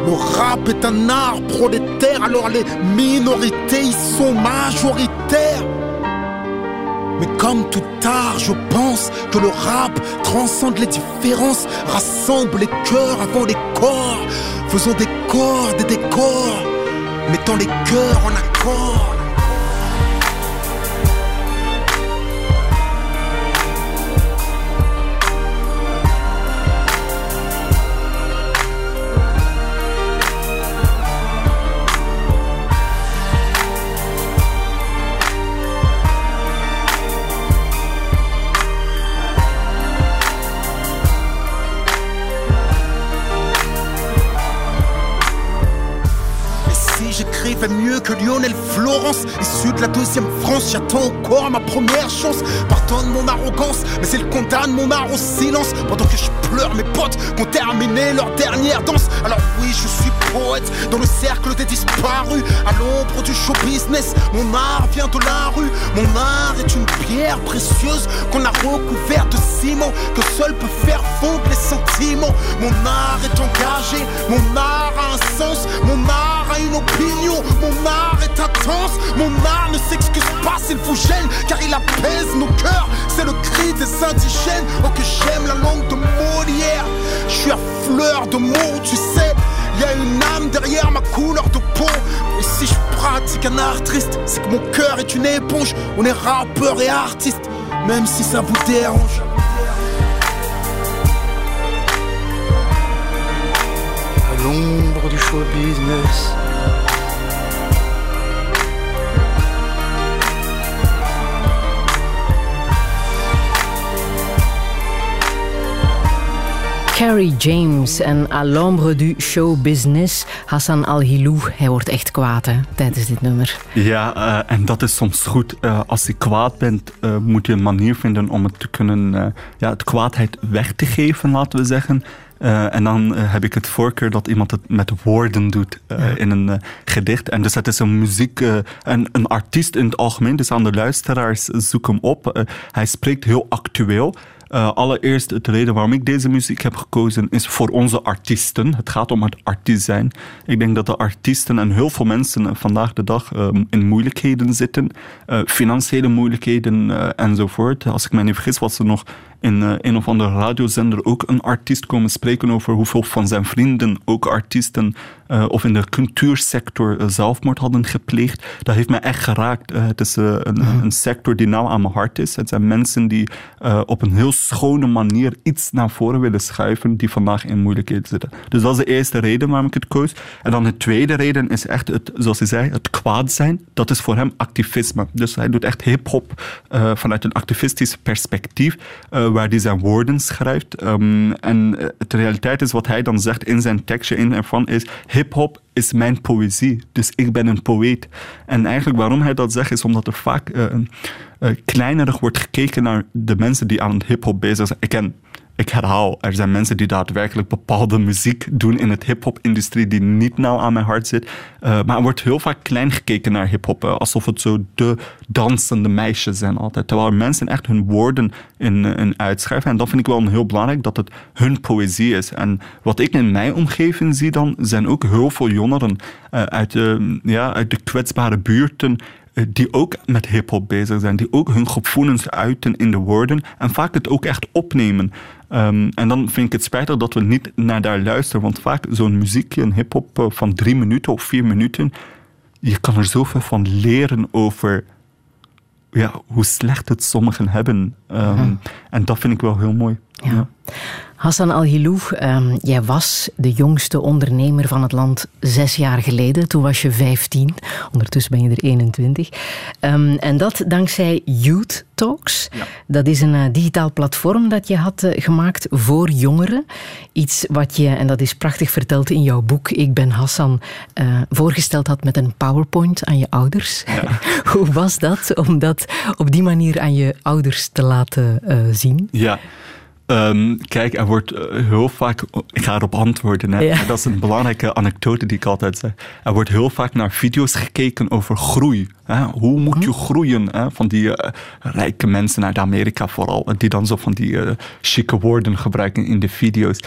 Le rap est un art prolétaire, alors les minorités y sont majoritaires. Mais comme tout art, je pense que le rap transcende les différences, rassemble les cœurs avant les corps. Faisons des corps, des décors, mettons les cœurs en accord. que Lionel Florence. Issu de la deuxième France, j'attends encore ma première chance. Pardonne mon arrogance, mais c'est le condamne mon art au silence. Pendant que je pleure, mes potes ont terminé leur dernière danse. Alors oui, je suis poète dans le cercle des disparus. À l'ombre du show business, mon art vient de la rue. Mon art est une pierre précieuse qu'on a recouverte de ciment, que seul peut faire fondre les sentiments. Mon art est engagé, mon art a un sens, mon art une opinion, mon art est intense, mon art ne s'excuse pas s'il vous gêne, car il apaise nos cœurs, c'est le cri des indigènes, oh que j'aime la langue de Molière, je suis à fleur de mots, tu sais, y a une âme derrière ma couleur de peau, et si je pratique un art triste, c'est que mon cœur est une éponge, on est rappeur et artiste, même si ça vous dérange. Du show business. Carrie James en à l'ombre du show business. Hassan Al-Hilou, hij wordt echt kwaad hè, tijdens dit nummer. Ja, uh, en dat is soms goed. Uh, als je kwaad bent, uh, moet je een manier vinden om het te kunnen, ja, het kwaadheid weg te geven, laten we zeggen. Uh, en dan uh, heb ik het voorkeur dat iemand het met woorden doet uh, ja. in een gedicht. En dus het is een muziek, een, een artiest in het algemeen. Dus aan de luisteraars, zoek hem op. hij spreekt heel actueel. Uh, allereerst, de reden waarom ik deze muziek heb gekozen is voor onze artiesten. Het gaat om het artiest zijn. Ik denk dat de artiesten en heel veel mensen vandaag de dag uh, in moeilijkheden zitten. Uh, financiële moeilijkheden enzovoort. Als ik me niet vergis, was er nog in een of andere radiozender ook een artiest komen spreken over hoeveel van zijn vrienden, ook artiesten, uh, of in de cultuursector uh, zelfmoord hadden gepleegd. Dat heeft mij echt geraakt. Uh, het is een, mm. een, sector die nauw aan mijn hart is. Het zijn mensen die op een heel schone manier iets naar voren willen schuiven, die vandaag in moeilijkheden zitten. Dus dat is de eerste reden waarom ik het koos. En dan de tweede reden is echt, het, zoals hij zei, het kwaad zijn. Dat is voor hem activisme. Dus hij doet echt hip-hop vanuit een activistisch perspectief, waar hij zijn woorden schrijft. Um, en de realiteit is wat hij dan zegt in zijn tekstje in ervan is hip-hop is mijn poëzie. Dus ik ben een poëet. En eigenlijk waarom hij dat zegt, is omdat er vaak uh, kleinerig wordt gekeken naar de mensen die aan hip-hop bezig zijn. Ik ik herhaal, er zijn mensen die daadwerkelijk bepaalde muziek doen in het hip-hop-industrie die niet nauw aan mijn hart zit. Uh, maar er wordt heel vaak klein gekeken naar hip-hop, uh, alsof het zo de dansende meisjes zijn altijd. Terwijl mensen echt hun woorden in, uh, in uitschrijven. En dat vind ik wel heel belangrijk, dat het hun poëzie is. En wat ik in mijn omgeving zie dan, zijn ook heel veel jongeren uit, ja, uit de kwetsbare buurten die ook met hip-hop bezig zijn, die ook hun gevoelens uiten in de woorden en vaak het ook echt opnemen. Um, en dan vind ik het spijtig dat we niet naar daar luisteren, want vaak zo'n muziekje, een hip-hop eh, van drie minuten of vier minuten, je kan er zoveel van leren over ja, hoe slecht het sommigen hebben. Um, En dat vind ik wel heel mooi. Ja. Hassan Al-Hilou, um, jij was de jongste ondernemer van het land zes jaar geleden. Toen was je 15. Ondertussen ben je er 21. Um, en dat dankzij Youth Talks. Ja. Dat is een uh, digitaal platform dat je had uh, gemaakt voor jongeren. Iets wat je, en dat is prachtig verteld in jouw boek, Ik ben Hassan, uh, voorgesteld had met een PowerPoint aan je ouders. Ja. Hoe was dat om dat op die manier aan je ouders te laten zien? Ja. Um, kijk, er wordt uh, heel vaak. Ik ga erop antwoorden. Hè. Ja. Dat is een belangrijke anekdote die ik altijd zeg. Er wordt heel vaak naar video's gekeken over groei. Hè. Hoe moet je groeien? Hè? Van die uh, rijke mensen uit Amerika vooral. Die dan zo van die uh, chique woorden gebruiken in de video's.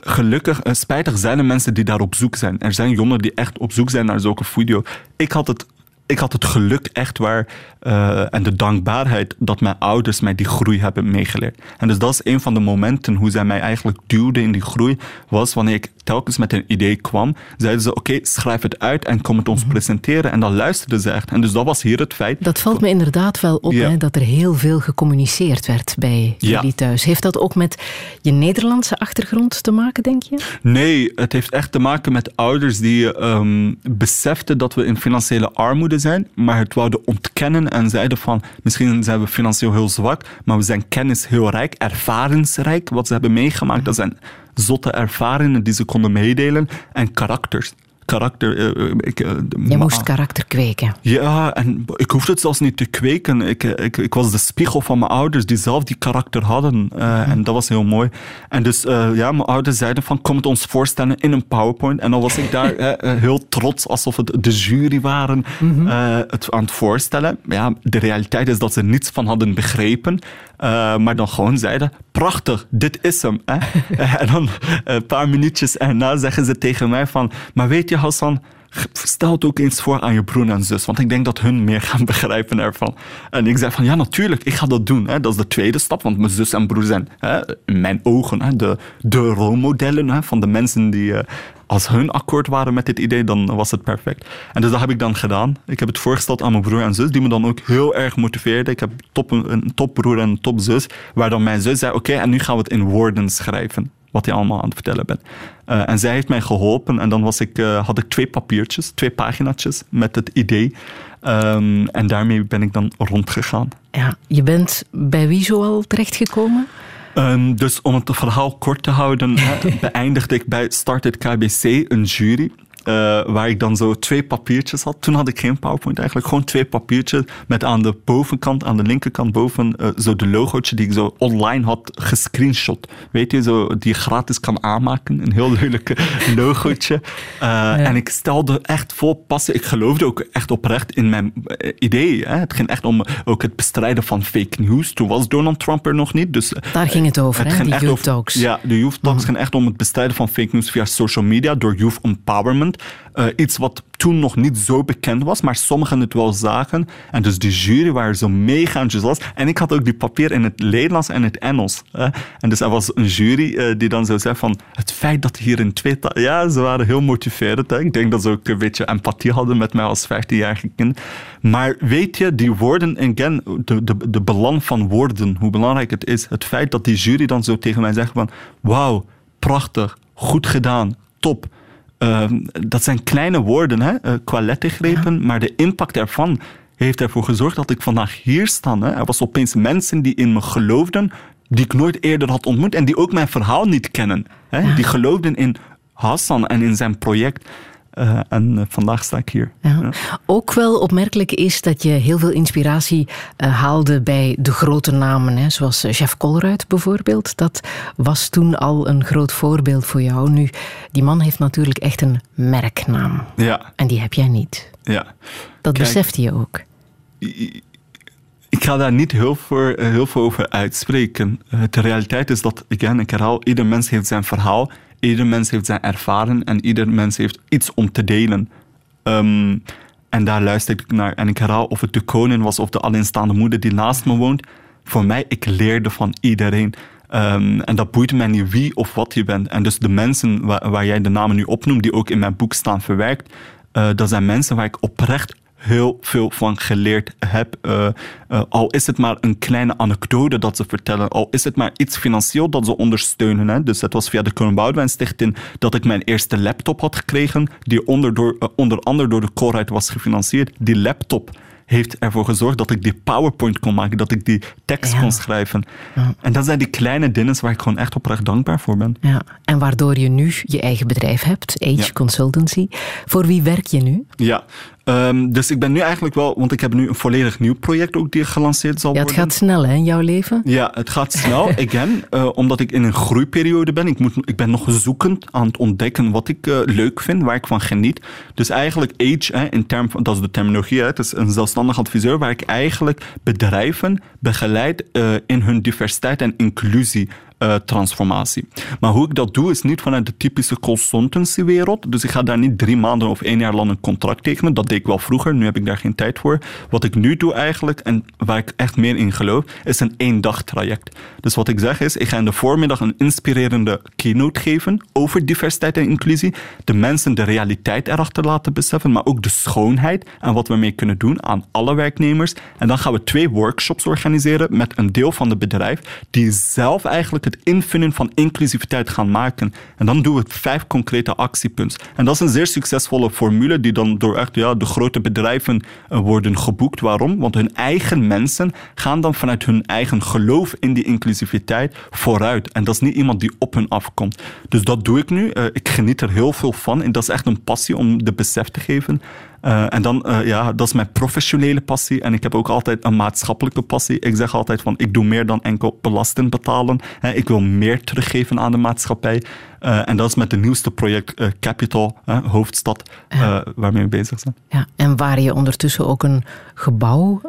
gelukkig, spijtig zijn er mensen die daar op zoek zijn. Er zijn jongeren die echt op zoek zijn naar zulke video. Ik had het ik had het geluk echt waar uh, en de dankbaarheid dat mijn ouders mij die groei hebben meegeleerd. En dus dat is een van de momenten hoe zij mij eigenlijk duwden in die groei, was wanneer ik telkens met een idee kwam, zeiden ze oké, okay, schrijf het uit en kom het ons presenteren. En dan luisterden ze echt. En dus dat was hier het feit. Dat valt me inderdaad wel op, Ja. hè, dat er heel veel gecommuniceerd werd bij Ja. jullie thuis. Heeft dat ook met je Nederlandse achtergrond te maken, denk je? Nee, het heeft echt te maken met ouders die ehm beseften dat we in financiële armoede zijn, maar het wouden ontkennen en zeiden van misschien zijn we financieel heel zwak, maar we zijn kennis heel rijk, ervaringsrijk. Wat ze hebben meegemaakt, dat zijn zotte ervaringen die ze konden meedelen en karakters. Karakter. Uh, ik, uh, Je moest karakter kweken. Ja, en ik hoefde het zelfs niet te kweken. Ik, ik, ik was de spiegel van mijn ouders die zelf die karakter hadden. Uh, En dat was heel mooi. En dus ja, mijn ouders zeiden van kom het ons voorstellen in een PowerPoint. En dan was ik daar heel trots alsof het de jury waren mm het aan het voorstellen. Ja, de realiteit is dat ze niets van hadden begrepen. Maar dan gewoon zeiden, prachtig, dit is hem. Hè? en dan een paar minuutjes erna zeggen ze tegen mij van, maar weet je Hassan, stel het ook eens voor aan je broer en zus, want ik denk dat hun meer gaan begrijpen ervan. En ik zei van, ja natuurlijk, ik ga dat doen. Hè. Dat is de tweede stap, want mijn zus en broer zijn hè, in mijn ogen hè, de, de rolmodellen hè, van de mensen die... Eh, als hun akkoord waren met dit idee, dan was het perfect. En dus dat heb ik dan gedaan. Ik heb het voorgesteld aan mijn broer en zus, die me dan ook heel erg motiveerden. Ik heb top, een topbroer en een topzus, waar dan mijn zus zei, oké, en nu gaan we het in woorden schrijven wat hij allemaal aan het vertellen bent. Uh, en zij heeft mij geholpen en dan was ik, uh, had ik twee papiertjes, twee paginaatjes met het idee. Um, en daarmee ben ik dan rondgegaan. Ja, je bent bij wie zoal terechtgekomen? Um, dus om het verhaal kort te houden, beëindigde ik bij Started KBC een jury. Uh, waar ik dan zo twee papiertjes had. Toen had ik geen PowerPoint eigenlijk. Gewoon twee papiertjes met aan de bovenkant, aan de linkerkant boven, uh, zo de logootje die ik zo online had gescreenshot. Weet je, zo, die je gratis kan aanmaken. Een heel leuke logootje. Uh, En ik stelde echt vol passie. Ik geloofde ook echt oprecht in mijn idee. Hè. Het ging echt om ook het bestrijden van fake news. Toen was Donald Trump er nog niet. Dus, Daar ging het over, het hè? Die Youth Talks. Ja, de Youth Talks mm. ging echt om het bestrijden van fake news via social media door Youth Empowerment. Uh, iets wat toen nog niet zo bekend was, maar sommigen het wel zagen. En dus de jury waren zo mega enthousiast. En ik had ook die papier in het Nederlands en het Engels. Hè. En dus er was een jury uh, die dan zo zei van het feit dat hier in twee Ja, ze waren heel motiverend. Hè. Ik denk dat ze ook een beetje empathie hadden met mij als 15-jarige kind. Maar weet je, die woorden, again, de, de, de belang van woorden, hoe belangrijk het is. Het feit dat die jury dan zo tegen mij zegt van wauw, prachtig, goed gedaan, top. Ehm, dat zijn kleine woorden, hè, uh, qua lettergrepen, maar de impact ervan heeft ervoor gezorgd dat ik vandaag hier sta. Hè. Er was opeens mensen die in me geloofden, die ik nooit eerder had ontmoet en die ook mijn verhaal niet kennen. Hè. Die geloofden in Hassan en in zijn project. Uh, en uh, vandaag sta ik hier. Ja. Ja. Ook wel opmerkelijk is dat je heel veel inspiratie uh, haalde bij de grote namen, hè, zoals Jeff Colruyt bijvoorbeeld. Dat was toen al een groot voorbeeld voor jou. Nu, die man heeft natuurlijk echt een merknaam. Ja. En die heb jij niet. Ja. Dat Kijk, besefte je ook. Ik ga daar niet heel, voor, heel veel over uitspreken. De realiteit is dat, again, ik herhaal, ieder mens heeft zijn verhaal Ieder mens heeft zijn ervaren en ieder mens heeft iets om te delen. Um, en daar luister ik naar. En ik herhaal of het de koning was of de alleenstaande moeder die naast me woont. Voor mij, ik leerde van iedereen. Um, en dat boeit mij niet wie of wat je bent. En dus de mensen waar, jij de namen nu opnoemt, die ook in mijn boek staan verwerkt, uh, dat zijn mensen waar ik oprecht heel veel van geleerd heb. Uh, uh, al is het maar een kleine anekdote dat ze vertellen, al is het maar iets financieel dat ze ondersteunen. Hè. Dus het was via de Koning Boudewijn Stichting dat ik mijn eerste laptop had gekregen, die onder, door, uh, onder andere door de Corheid was gefinancierd. Die laptop heeft ervoor gezorgd dat ik die PowerPoint kon maken, dat ik die tekst ja. kon schrijven. Ja. En dat zijn die kleine dingen waar ik gewoon echt oprecht dankbaar voor ben. Ja. En waardoor je nu je eigen bedrijf hebt, Age ja. Consultancy. Voor wie werk je nu? Ja, Um, dus ik ben nu eigenlijk wel, want ik heb nu een volledig nieuw project ook die gelanceerd zal ja, worden. Het gaat snel hè, in jouw leven? Ja, het gaat snel. Again, uh, omdat ik in een groeiperiode ben. Ik, moet, ik ben nog zoekend aan het ontdekken wat ik uh, leuk vind, waar ik van geniet. Dus eigenlijk Age, hè, in term van, dat is de terminologie, hè, het is een zelfstandig adviseur waar ik eigenlijk bedrijven begeleid uh, in hun diversiteit en inclusie uh, transformatie. Maar hoe ik dat doe, is niet vanuit de typische consultancywereld. Dus ik ga daar niet drie maanden of één jaar lang een contract tekenen. Dat deed ik wel vroeger, nu heb ik daar geen tijd voor. Wat ik nu doe eigenlijk, en waar ik echt meer in geloof, is een één dag traject. Dus wat ik zeg is, ik ga in de voormiddag een inspirerende keynote geven over diversiteit en inclusie. De mensen de realiteit erachter laten beseffen, maar ook de schoonheid en wat we mee kunnen doen aan alle werknemers. En dan gaan we twee workshops organiseren met een deel van het bedrijf die zelf eigenlijk het invullen van inclusiviteit gaan maken. En dan doen we vijf concrete actiepunten. En dat is een zeer succesvolle formule die dan door echt ja, de grote bedrijven uh, worden geboekt. Waarom? Want hun eigen mensen gaan dan vanuit hun eigen geloof in die inclusiviteit vooruit. En dat is niet iemand die op hun afkomt. Dus dat doe ik nu. Uh, ik geniet er heel veel van. En dat is echt een passie om de besef te geven. Uh, en dan, uh, ja, dat is mijn professionele passie. En ik heb ook altijd een maatschappelijke passie. Ik zeg altijd van, ik doe meer dan enkel belasting betalen. ik wil meer teruggeven aan de maatschappij. Uh, en dat is met het nieuwste project uh, Capital, hoofdstad, ja. waarmee we bezig zijn. Ja, en waar je ondertussen ook een gebouw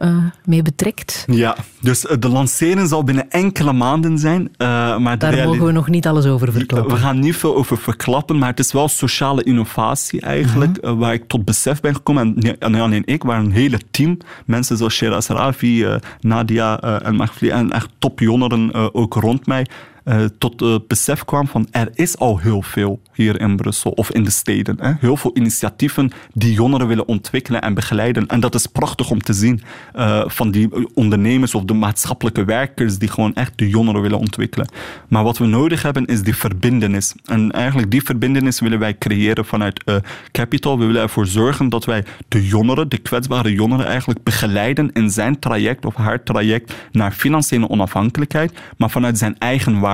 mee betrekt. Ja, dus de lancering zal binnen enkele maanden zijn. maar Daar mogen we nog niet alles over verklappen. We gaan niet veel over verklappen, maar het is wel sociale innovatie eigenlijk, -huh. waar ik tot besef ben gekomen. En niet alleen ik, maar een hele team. Mensen zoals Sheraz Rafi, Nadia en Magfli en echt topjongeren ook rond mij uh, tot het besef kwam van er is al heel veel hier in Brussel of in de steden. Hè? Heel veel initiatieven die jongeren willen ontwikkelen en begeleiden. En dat is prachtig om te zien uh, van die ondernemers of de maatschappelijke werkers die gewoon echt de jongeren willen ontwikkelen. Maar wat we nodig hebben is die verbindenis. En eigenlijk die verbindenis willen wij creëren vanuit uh, Capital. We willen ervoor zorgen dat wij de jongeren, de kwetsbare jongeren eigenlijk begeleiden in zijn traject of haar traject naar financiële onafhankelijkheid, maar vanuit zijn eigen waarde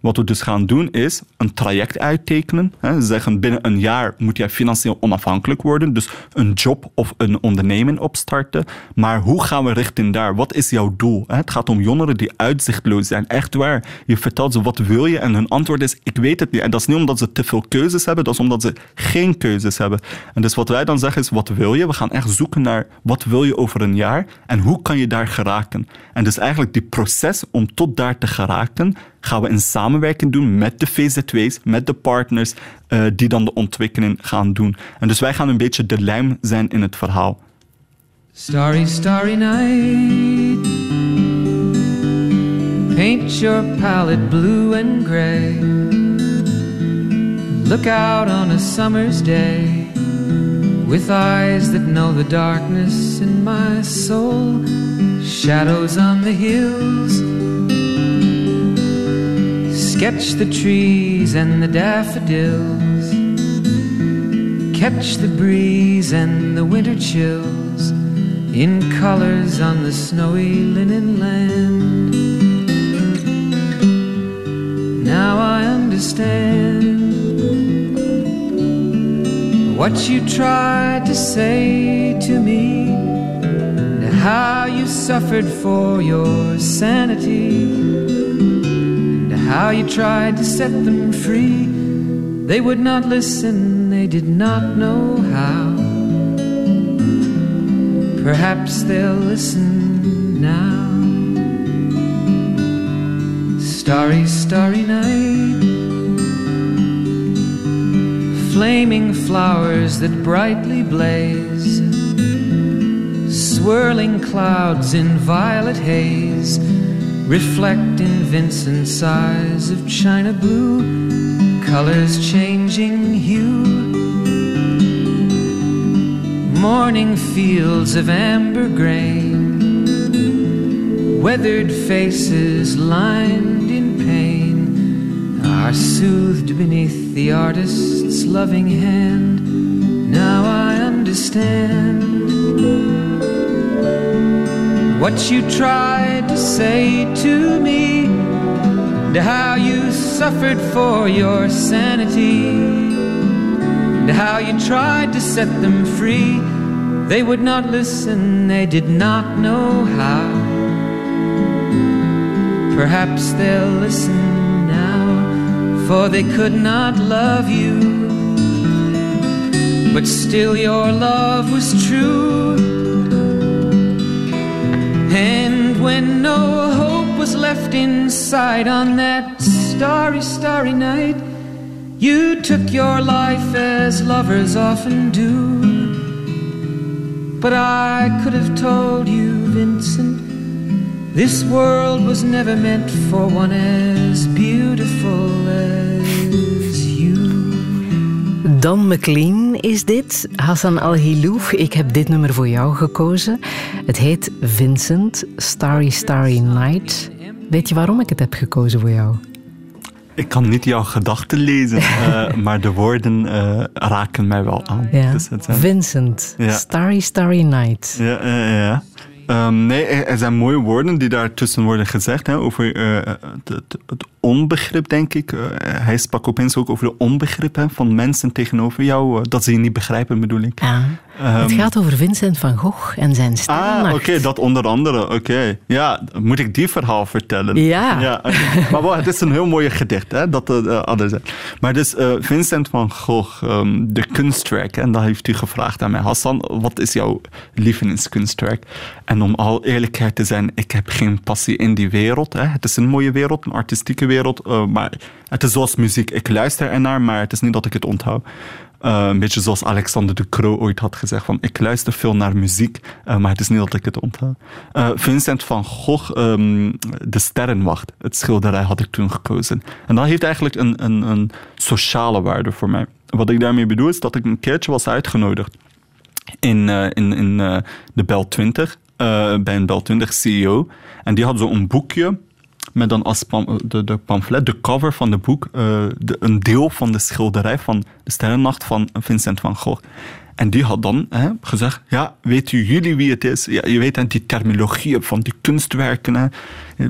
wat we dus gaan doen is een traject uittekenen. Hè, zeggen binnen een jaar moet jij financieel onafhankelijk worden. Dus een job of een onderneming opstarten. Maar hoe gaan we richting daar? Wat is jouw doel? Het gaat om jongeren die uitzichtloos zijn. Echt waar. Je vertelt ze wat wil je en hun antwoord is ik weet het niet. En dat is niet omdat ze te veel keuzes hebben, dat is omdat ze geen keuzes hebben. En dus wat wij dan zeggen is wat wil je? We gaan echt zoeken naar wat wil je over een jaar en hoe kan je daar geraken? En dus eigenlijk die proces om tot daar te geraken, gaan we in samenwerking doen met de VZW's, met de partners uh, die dan de ontwikkeling gaan doen. En dus wij gaan een beetje de lijm zijn in het verhaal. Starry, starry night Paint your palette blue and gray Look out on a summer's day With eyes that know the darkness in my soul Shadows on the hills Sketch the trees and the daffodils. Catch the breeze and the winter chills in colors on the snowy linen land. Now I understand what you tried to say to me, and how you suffered for your sanity how you tried to set them free. They would not listen, they did not know how. Perhaps they'll listen now. Starry, starry night. Flaming flowers that brightly blaze. Swirling clouds in violet haze reflect in Vincent's eyes of china blue, colors changing hue. Morning fields of amber grain, weathered faces lined in pain, are soothed beneath the artist's loving hand. Now I understand what you tried to say to me, and how you suffered for your sanity, and how you tried to set them free. They would not listen, they did not know how. Perhaps they'll listen now, for they could not love you. But still, your love was true and when no hope was left inside on that starry, starry night, you took your life as lovers often do. But I could have told you, Vincent, this world was never meant for one as beautiful as you. Don McLean is dit. Hassan Al-Hilouf, ik heb dit nummer voor jou gekozen. Het heet Vincent, Starry Starry Night. Weet je waarom ik het heb gekozen voor jou? Ik kan niet jouw gedachten lezen, uh, maar de woorden uh, raken mij wel aan. Ja. Dus het, uh, Vincent, ja. Starry Starry Night. Ja, ja. Um, nee, er zijn mooie woorden die daartussen worden gezegd hè, over het, het, onbegrip, denk ik. Uh, hij sprak opeens ook over de onbegrip hè, van mensen tegenover jou. Uh, dat ze je niet begrijpen, bedoel ik. Um, het gaat over Vincent van Gogh en zijn sterrennacht. Ah, oké, dat onder andere. Oké. Ja, moet ik die verhaal vertellen? Ja. ja maar wel, het is een heel mooi gedicht, hè, dat uh, anders Maar dus Vincent van Gogh, um, de kunstwerk. En dan heeft u gevraagd aan mij, Hassan, wat is jouw lievelingskunstwerk? En om al eerlijkheid te zijn, ik heb geen passie in die wereld. Hè. Het is een mooie wereld, een artistieke wereld. Uh, maar het is zoals muziek. Ik luister ernaar, maar het is niet dat ik het onthoud. Uh, een beetje zoals Alexander de Croo ooit had gezegd: van ik luister veel naar muziek, uh, maar het is niet dat ik het onthoud. Vincent van Gogh, um, De Sterrenwacht, het schilderij had ik toen gekozen. En dat heeft eigenlijk een, een, een sociale waarde voor mij. Wat ik daarmee bedoel is dat ik een keertje was uitgenodigd in, in, in de Bel 20 uh, bij een Bel 20 CEO. En die had zo'n boekje met dan als pam de, de, pamflet, de cover van het boek, de, een deel van de schilderij van de Sterrennacht van Vincent van Gogh. En die had dan hè, gezegd, ja, weet u jullie wie het is? Ja, je weet die terminologie van die kunstwerken,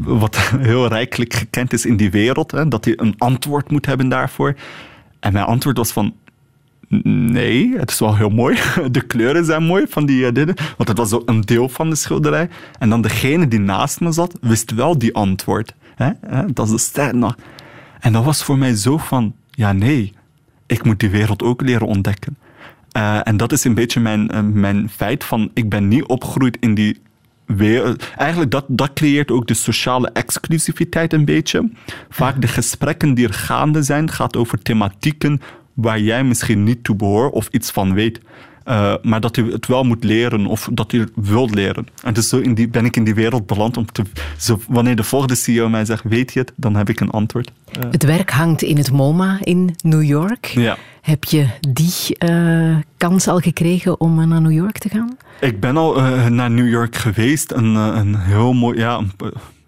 wat heel rijkelijk gekend is in die wereld, hè, dat hij een antwoord moet hebben daarvoor. En mijn antwoord was van, Nee, het is wel heel mooi. De kleuren zijn mooi van die uh, Want het was zo een deel van de schilderij. En dan degene die naast me zat, wist wel die antwoord. Hè? Dat is de ster. En dat was voor mij zo van, ja nee, ik moet die wereld ook leren ontdekken. Uh, en dat is een beetje mijn, uh, mijn feit van, ik ben niet opgegroeid in die wereld. Eigenlijk, dat, dat creëert ook de sociale exclusiviteit een beetje. Vaak de gesprekken die er gaande zijn, gaat over thematieken waar jij misschien niet toe behoort of iets van weet. Uh, maar dat je het wel moet leren of dat je het wilt leren. En dus zo in die, ben ik in die wereld beland om te. Zo, wanneer de volgende CEO mij zegt: Weet je het? Dan heb ik een antwoord. Uh. Het werk hangt in het MoMA in New York. Ja. Heb je die uh, kans al gekregen om naar New York te gaan? Ik ben al naar New York geweest. Een, een heel mooi. Ja, een,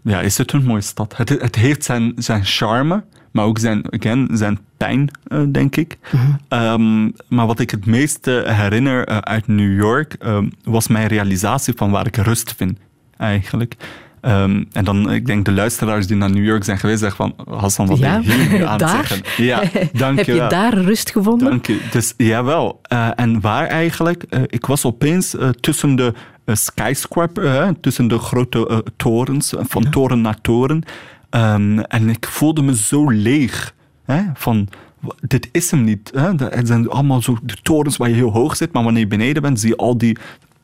ja, is het een mooie stad? Het, het heeft zijn, zijn charme maar ook zijn, again, zijn pijn, uh, denk ik. -hmm. um, maar wat ik het meeste herinner uh, uit New York um, was mijn realisatie van waar ik rust vind, eigenlijk. Um, en dan, ik denk de luisteraars die naar New York zijn geweest, zeggen van, Hassan, wat ja, ben je hier aan daar? het zeggen? Ja, dank Heb je, wel. daar rust gevonden? Dank je. Dus jawel. Uh, en waar eigenlijk? Uh, ik was opeens uh, tussen de skyscraper, tussen de grote torens, van ja. toren naar toren. Um, en ik voelde me zo leeg. Hè? Van, dit is hem niet. Hè? Het zijn allemaal zo de torens waar je heel hoog zit, maar wanneer je beneden bent, zie je al die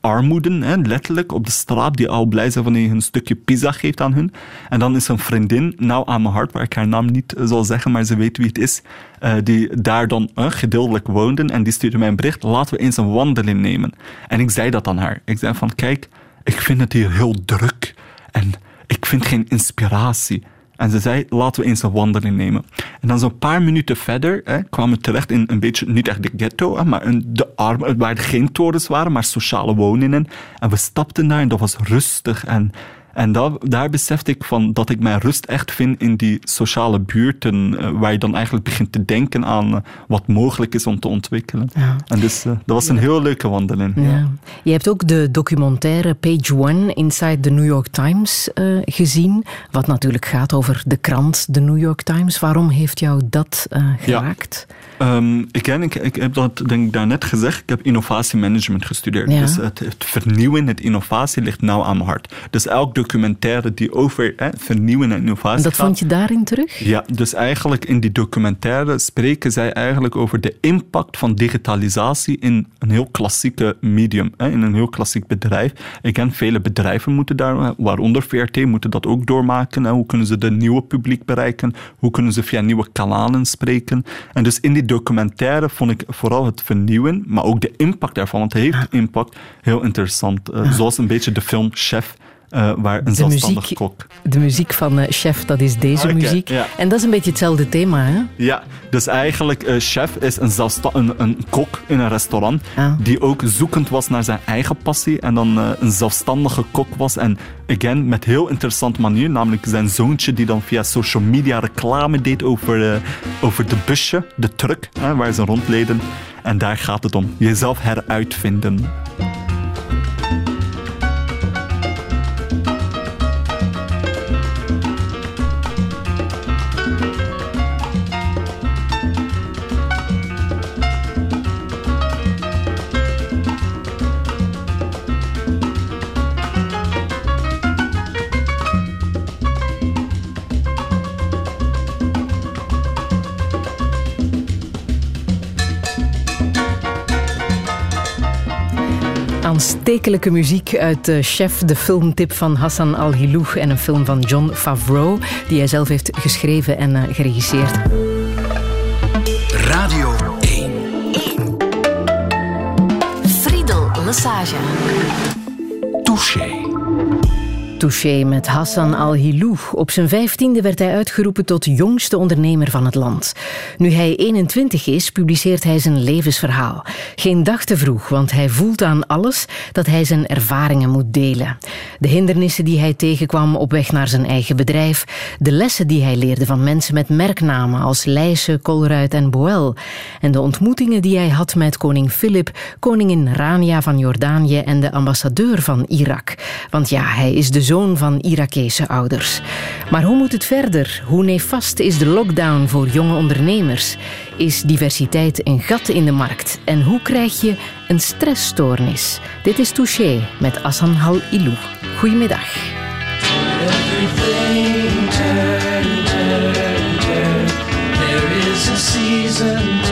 armoeden, hè, letterlijk, op de straat, die al blij zijn wanneer je een stukje pizza geeft aan hun. En dan is een vriendin, nou aan mijn hart, waar ik haar naam niet zal zeggen, maar ze weet wie het is, uh, die daar dan uh, gedeeltelijk woonden. En die stuurde mij een bericht, laten we eens een wandeling nemen. En ik zei dat aan haar. Ik zei van, kijk, ik vind het hier heel druk. En ik vind geen inspiratie. En ze zei, laten we eens een wandeling nemen. En dan zo'n paar minuten verder hè, kwamen we terecht in een beetje, niet echt de ghetto, maar een, de armen, waar geen torens waren, maar sociale woningen. En we stapten daar en dat was rustig. En, en dat, daar besefte ik van dat ik mijn rust echt vind in die sociale buurten, uh, waar je dan eigenlijk begint te denken aan uh, wat mogelijk is om te ontwikkelen. Ja. En dus uh, dat was een heel leuke wandeling. Ja. Ja. Je hebt ook de documentaire Page One Inside the New York Times gezien, wat natuurlijk gaat over de krant The New York Times. Waarom heeft jou dat geraakt? Um, ik, ik, ik, heb dat denk ik daarnet gezegd. Ik heb innovatiemanagement gestudeerd. Ja. Dus het, het, vernieuwen, het innovatie ligt nauw aan mijn hart. Dus elk documentaire die over vernieuwen en innovatie en dat gaat. vond je daarin terug? Ja, dus eigenlijk in die documentaire spreken zij eigenlijk over de impact van digitalisatie in een heel klassieke medium, in een heel klassiek bedrijf. Ik ken vele bedrijven moeten daar, waaronder VRT, moeten dat ook doormaken. Hoe kunnen ze de nieuwe publiek bereiken? Hoe kunnen ze via nieuwe kanalen spreken? En dus in die documentaire vond ik vooral het vernieuwen, maar ook de impact daarvan, want het heeft impact, heel interessant. Uh, zoals een beetje de film Chef. Uh, waar een de zelfstandig muziek, kok. De muziek van uh, Chef, dat is deze Okay, muziek. ja. En dat is een beetje hetzelfde thema, hè? Ja, dus eigenlijk, uh, chef is een, een, een, kok in een restaurant Ah. die ook zoekend was naar zijn eigen passie en dan een zelfstandige kok was. En again, met heel interessante manier, namelijk zijn zoontje die dan via social media reclame deed over, over de busje, de truck, waar ze rondleden. En daar gaat het om, jezelf heruitvinden. Aanstekelijke muziek uit de Chef, de filmtip van Hassan Al-Hilou en een film van John Favreau, die hij zelf heeft geschreven en uh, geregisseerd. Radio 1. 1. Friedel Lassage. Touché. Touché met Hassan Al-Hilou. Op zijn vijftiende werd hij uitgeroepen tot jongste ondernemer van het land. Nu hij 21 is, publiceert hij zijn levensverhaal. Geen dag te vroeg, want hij voelt aan alles dat hij zijn ervaringen moet delen. De hindernissen die hij tegenkwam op weg naar zijn eigen bedrijf, de lessen die hij leerde van mensen met merknamen als Leijsen, Colruyt en Boel, en de ontmoetingen die hij had met koning Filip, koningin Rania van Jordanië en de ambassadeur van Irak. Want ja, hij is de zoon van Irakese ouders. Maar hoe moet het verder? Hoe nefast is de lockdown voor jonge ondernemers? Is diversiteit een gat in de markt? En hoe krijg je een stressstoornis? Dit is Touché met Assan Hal Ilou. Goedemiddag. There is a season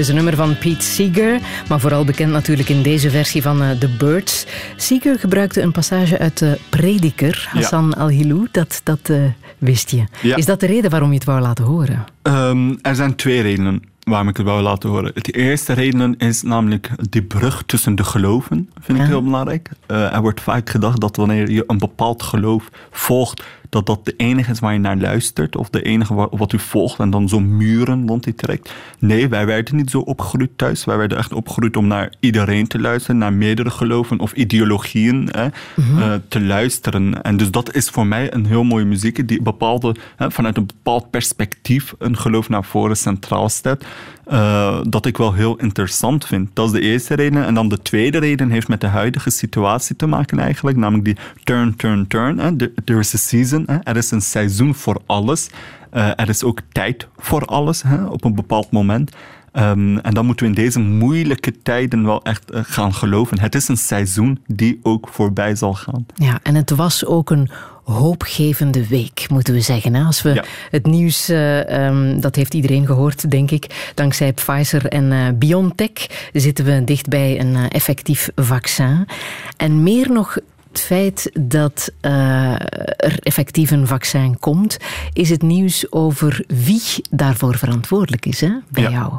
is een nummer van Pete Seeger, maar vooral bekend natuurlijk in deze versie van uh, The Birds. Seeger gebruikte een passage uit de Prediker, Hassan Al-Hilou. Dat, dat uh, wist je. Ja. Is dat de reden waarom je het wou laten horen? Um, er zijn twee redenen waarom ik het wou laten horen. De eerste reden is namelijk die brug tussen de geloven, vind ik Ja. heel belangrijk. Uh, er wordt vaak gedacht dat wanneer je een bepaald geloof volgt, dat dat de enige is waar je naar luistert, of de enige wat u volgt en dan zo muren rond die trekt. Nee, wij werden niet zo opgegroeid thuis. Wij werden echt opgegroeid om naar iedereen te luisteren, naar meerdere geloven of ideologieën hè, mhm. eh, te luisteren. En dus dat is voor mij een heel mooie muziek die bepaalde, hè, vanuit een bepaald perspectief een geloof naar voren centraal stelt. Uh, dat ik wel heel interessant vind. Dat is de eerste reden. En dan de tweede reden heeft met de huidige situatie te maken eigenlijk. Namelijk die turn, turn, turn. Hè. There is a season. Hè. Er is een seizoen voor alles. Uh, er is ook tijd voor alles hè, op een bepaald moment. Um, en dan moeten we in deze moeilijke tijden wel echt uh, gaan geloven. Het is een seizoen die ook voorbij zal gaan. Ja, en het was ook een hoopgevende week, moeten we zeggen. Als we het nieuws, uh, um, dat heeft iedereen gehoord, denk ik. Dankzij Pfizer en uh, BioNTech zitten we dicht bij een uh, effectief vaccin. En meer nog het feit dat uh, er effectief een vaccin komt, is het nieuws over wie daarvoor verantwoordelijk is hè, bij ja. jou.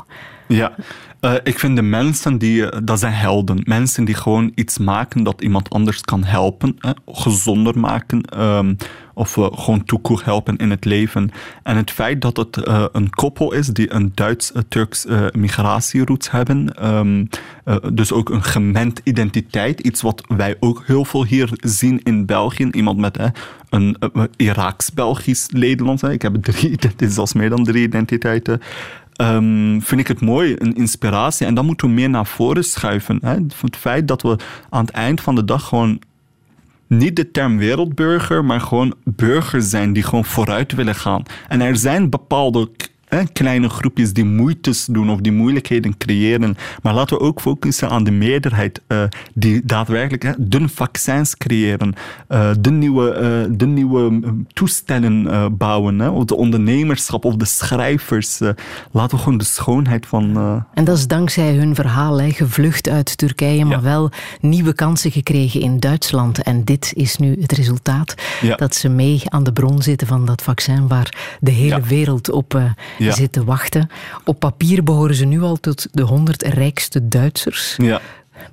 Ja, uh, ik vind de mensen die, dat zijn helden. Mensen die gewoon iets maken dat iemand anders kan helpen, hè, gezonder maken. Um, of uh, gewoon toekoer helpen in het leven. En het feit dat het uh, een koppel is die een Duits-Turks uh, hebben, um, dus ook een gemengd identiteit, iets wat wij ook heel veel hier zien in België. Iemand met een Iraaks-Belgisch-Nederlands. Ik heb drie, dit is zelfs meer dan drie identiteiten. Um, vind ik het mooi, een inspiratie. En dan moeten we meer naar voren schuiven. Hè? Het feit dat we aan het eind van de dag gewoon niet de term wereldburger, maar gewoon burgers zijn die gewoon vooruit willen gaan. En er zijn bepaalde kleine groepjes die moeites doen of die moeilijkheden creëren. Maar laten we ook focussen aan de meerderheid uh, die daadwerkelijk hè, de vaccins creëren, uh, de, nieuwe, uh, de nieuwe toestellen bouwen, hè, of de ondernemerschap of de schrijvers. laten we gewoon de schoonheid van. En dat is dankzij hun verhaal, hè, gevlucht uit Turkije, maar ja. wel nieuwe kansen gekregen in Duitsland. En dit is nu het resultaat ja. dat ze mee aan de bron zitten van dat vaccin waar de hele ja. wereld op ja. zitten wachten. Op papier behoren ze nu al tot de 100 rijkste Duitsers. Ja.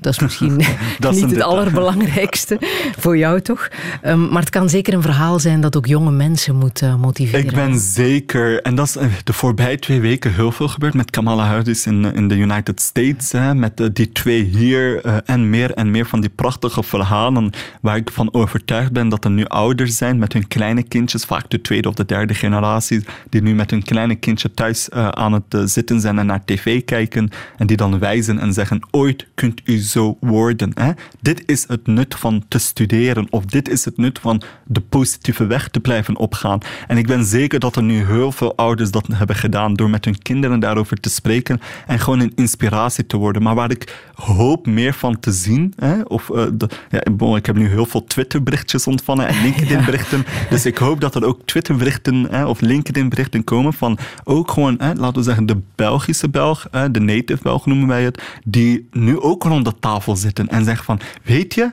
Dat is misschien dat niet het allerbelangrijkste voor jou, toch? Um, maar het kan zeker een verhaal zijn dat ook jonge mensen moet uh, motiveren. Ik ben zeker, en dat is de voorbije twee weken heel veel gebeurd met Kamala Harris in, in de United States. Hè, met die twee hier uh, en meer en meer van die prachtige verhalen waar ik van overtuigd ben dat er nu ouders zijn met hun kleine kindjes, vaak de tweede of de derde generatie, die nu met hun kleine kindje thuis aan het zitten zijn en naar tv kijken en die dan wijzen en zeggen, ooit kunt u zo worden. Hè? Dit is het nut van te studeren of dit is het nut van de positieve weg te blijven opgaan. En ik ben zeker dat er nu heel veel ouders dat hebben gedaan door met hun kinderen daarover te spreken en gewoon een inspiratie te worden. Maar waar ik hoop meer van te zien, hè, of uh, de, ja, bon, ik heb nu heel veel Twitter-berichtjes ontvangen en LinkedIn-berichten, ja. dus ik hoop dat er ook Twitter-berichten of LinkedIn-berichten komen van ook gewoon, hè, laten we zeggen, de Belgische Belg, hè, de native Belg noemen wij het, die nu ook rond tafel zitten en zeggen van, weet je,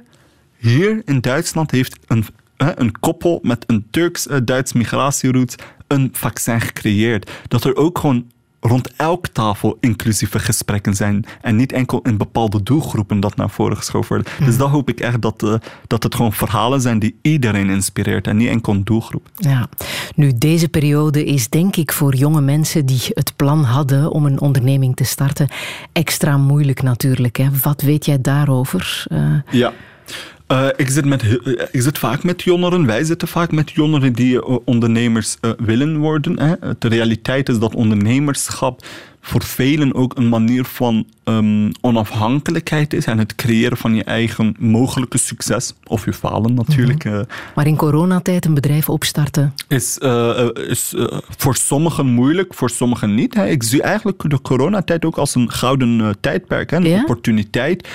hier in Duitsland heeft een, een koppel met een Turks-Duits migratieroute een vaccin gecreëerd. Dat er ook gewoon rond elke tafel inclusieve gesprekken zijn. En niet enkel in bepaalde doelgroepen dat naar voren geschoven wordt. Dus hmm. dat hoop ik echt dat, uh, dat het gewoon verhalen zijn die iedereen inspireert en niet enkel een doelgroep. Ja, nu deze periode is denk ik voor jonge mensen die het plan hadden om een onderneming te starten extra moeilijk natuurlijk. Hè? Wat weet jij daarover? Uh... Ja. Uh, ik, zit met, ik zit vaak met jongeren, wij zitten vaak met jongeren die uh, ondernemers uh, willen worden. Hè. De realiteit is dat ondernemerschap voor velen ook een manier van um, onafhankelijkheid is en het creëren van je eigen mogelijke succes, of je falen natuurlijk. Mm -hmm. maar in coronatijd een bedrijf opstarten? Is, is voor sommigen moeilijk, voor sommigen niet. Hè. Ik zie eigenlijk de coronatijd ook als een gouden tijdperk, hè, een ja? opportuniteit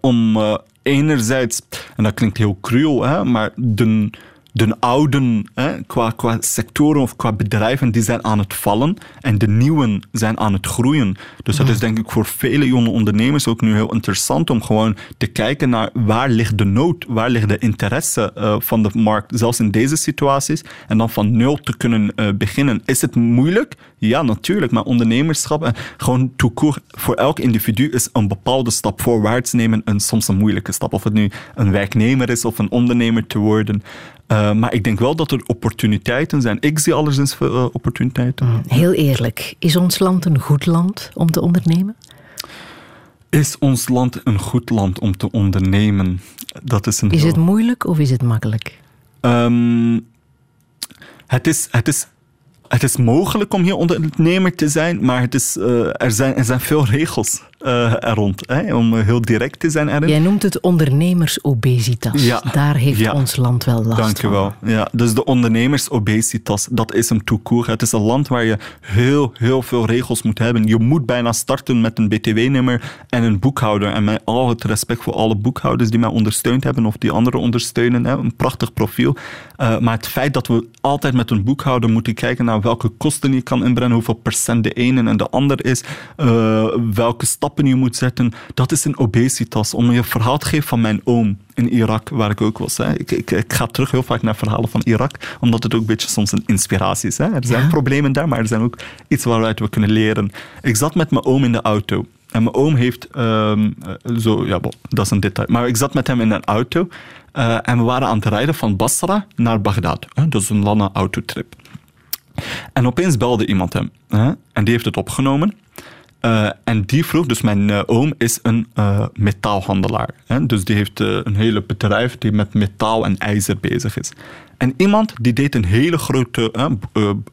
om enerzijds, en dat klinkt heel cruel, hè, maar de, de ouden hè, qua, qua sectoren of qua bedrijven die zijn aan het vallen en de nieuwen zijn aan het groeien. Dus dat is denk ik voor vele jonge ondernemers ook nu heel interessant om gewoon te kijken naar waar ligt de nood, waar ligt de interesse uh, van de markt, zelfs in deze situaties, en dan van nul te kunnen uh, beginnen. Is het moeilijk? Ja, natuurlijk, maar ondernemerschap en gewoon toekoor voor elk individu is een bepaalde stap voorwaarts nemen en soms een moeilijke stap. Of het nu een werknemer is of een ondernemer te worden. Uh, maar ik denk wel dat er opportuniteiten zijn. Ik zie alleszins veel uh, opportuniteiten. Mm, heel eerlijk, is ons land een goed land om te ondernemen? Is ons land een goed land om te ondernemen? Dat is een is het moeilijk of is het makkelijk? Um, het, is, het is het is mogelijk om hier ondernemer te zijn, maar het is, uh, er, zijn, er zijn veel regels uh, er rond. Hè, om heel direct te zijn erin. Jij noemt het ondernemersobesitas. Ja. Daar heeft ja. ons land wel last Dank je wel. Ja, dus de ondernemersobesitas, dat is een toekoer. Het is een land waar je heel, heel veel regels moet hebben. Je moet bijna starten met een btw-nummer en een boekhouder. En met al het respect voor alle boekhouders die mij ondersteund hebben of die anderen ondersteunen. Hè, een prachtig profiel. Uh, maar het feit dat we altijd met een boekhouder moeten kijken naar welke kosten je kan inbrengen, hoeveel procent de ene en de ander is, uh, welke stappen je moet zetten, dat is een obesitas. Om je verhaal te geven van mijn oom in Irak, waar ik ook was. Hè. Ik, ik, ik, ga terug heel vaak naar verhalen van Irak, omdat het ook een beetje soms een inspiratie is. Hè. Er zijn problemen daar, maar er zijn ook iets waaruit we kunnen leren. Ik zat met mijn oom in de auto. En mijn oom heeft um, zo, ja, bon, dat is een detail. Maar ik zat met hem in een auto uh, en we waren aan het rijden van Basra naar Bagdad. Hè. Dat is een lange autotrip. En opeens belde iemand hem. Hè, en die heeft het opgenomen. Uh, en die vroeg, dus mijn uh, oom is een uh, metaalhandelaar. Hè? Dus die heeft een hele bedrijf die met metaal en ijzer bezig is. En iemand die deed een hele grote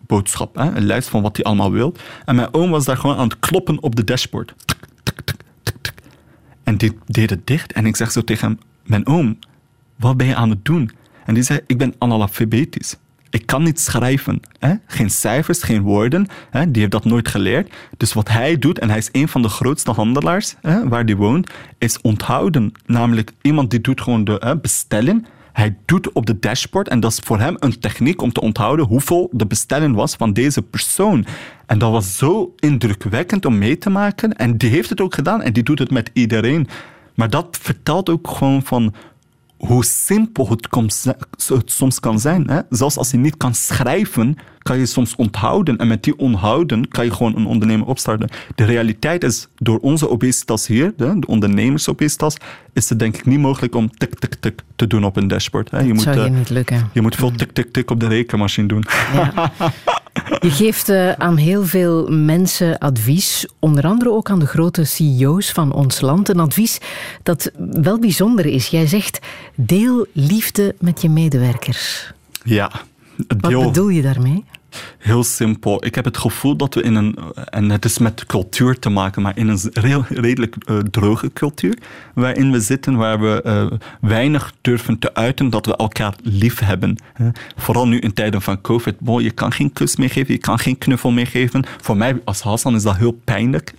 boodschap, hè? een lijst van wat hij allemaal wil. En mijn oom was daar gewoon aan het kloppen op de dashboard. En die deed het dicht. En ik zeg zo tegen hem, mijn oom, wat ben je aan het doen? En die zei, ik ben analfabetisch. Ik kan niet schrijven. Hè? Geen cijfers, geen woorden. Hè? Die heeft dat nooit geleerd. Dus wat hij doet, en hij is een van de grootste handelaars hè, waar hij woont, is onthouden. Namelijk iemand die doet gewoon de hè, bestellen. Hij doet op de dashboard, en dat is voor hem een techniek om te onthouden hoeveel de bestelling was van deze persoon. En dat was zo indrukwekkend om mee te maken. En die heeft het ook gedaan en die doet het met iedereen. Maar dat vertelt ook gewoon van hoe simpel het, soms kan zijn. Hè? Zelfs als je niet kan schrijven, kan je soms onthouden. En met die onthouden kan je gewoon een ondernemer opstarten. De realiteit is, door onze obesitas hier, de, de ondernemersobesitas, is het denk ik niet mogelijk om tik, tik, tik te doen op een dashboard. Hè? Je moet, zou je niet lukken. Je moet veel tik, tik, tik op de rekenmachine doen. Ja. Je geeft uh, aan heel veel mensen advies, onder andere ook aan de grote CEO's van ons land. Een advies dat wel bijzonder is. Jij zegt, deel liefde met je medewerkers. Ja. Deel... Wat bedoel je daarmee? Heel simpel. Ik heb het gevoel dat we in een, en het is met cultuur te maken, maar in een redelijk uh, droge cultuur waarin we zitten, waar we uh, weinig durven te uiten dat we elkaar lief hebben. Hè. Vooral nu in tijden van COVID. Bon, je kan geen kus meer geven, je kan geen knuffel meer geven. Voor mij als Hassan is dat heel pijnlijk.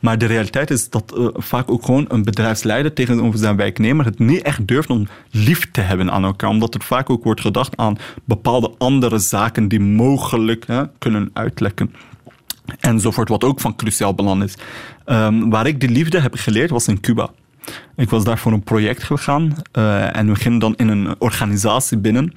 Maar de realiteit is dat uh, vaak ook gewoon een bedrijfsleider tegenover zijn werknemer het niet echt durft om lief te hebben aan elkaar. Omdat er vaak ook wordt gedacht aan bepaalde andere zaken die mogelijk hè, kunnen uitlekken. Enzovoort, wat ook van cruciaal belang is. Um, waar ik die liefde heb geleerd was in Cuba. Ik was daar voor een project gegaan uh, en we gingen dan in een organisatie binnen.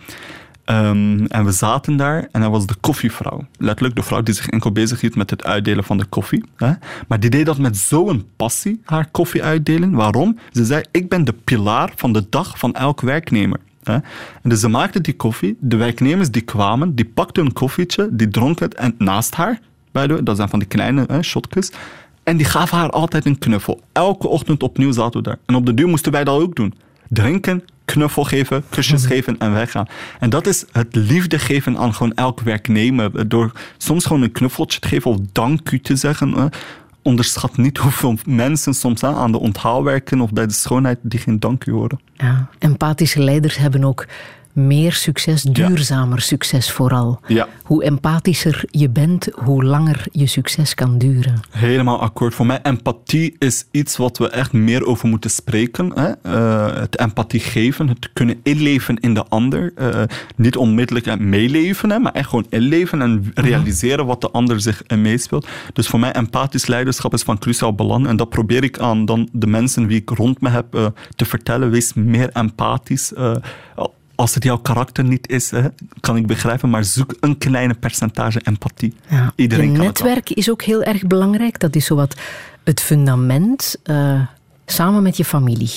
Um, en we zaten daar en dat was de koffievrouw. Letterlijk de vrouw die zich enkel bezig hield met het uitdelen van de koffie. Hè? Maar die deed dat met zo'n passie, haar koffie uitdelen. Waarom? Ze zei, ik ben de pilaar van de dag van elk werknemer. En dus ze maakte die koffie. De werknemers die kwamen, die pakten een koffietje, die dronken het en naast haar, bij de, dat zijn van die kleine hè, shotjes, en die gaven haar altijd een knuffel. Elke ochtend opnieuw zaten we daar. En op de duur moesten wij dat ook doen. Drinken, knuffel geven, kusjes mhm. geven en weggaan. En dat is het liefde geven aan gewoon elk werknemer. Door soms gewoon een knuffeltje te geven of dank u te zeggen onderschat niet hoeveel mensen soms aan de onthaal werken of bij de schoonheid die geen dank u horen. Ja, empathische leiders hebben ook meer succes, duurzamer succes vooral. Ja. Hoe empathischer je bent, hoe langer je succes kan duren. Helemaal akkoord. Voor mij empathie is iets wat we echt meer over moeten spreken. Hè? Uh, het empathie geven, het kunnen inleven in de ander. Uh, niet onmiddellijk meeleven, hè, maar echt gewoon inleven en mhm. realiseren wat de ander zich meespeelt. Dus voor mij empathisch leiderschap is van cruciaal belang. En dat probeer ik aan dan de mensen wie ik rond me heb uh, te vertellen. Wees meer empathisch als het jouw karakter niet is, hè, kan ik begrijpen, maar zoek een kleine percentage empathie. Ja. Iedereen je kan netwerk is ook heel erg belangrijk. Dat is zowat het fundament uh, samen met je familie.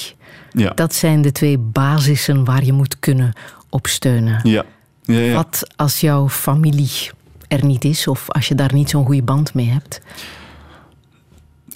Ja. Dat zijn de twee basissen waar je moet kunnen op steunen. Ja. ja, ja. Wat als jouw familie er niet is of als je daar niet zo'n goede band mee hebt?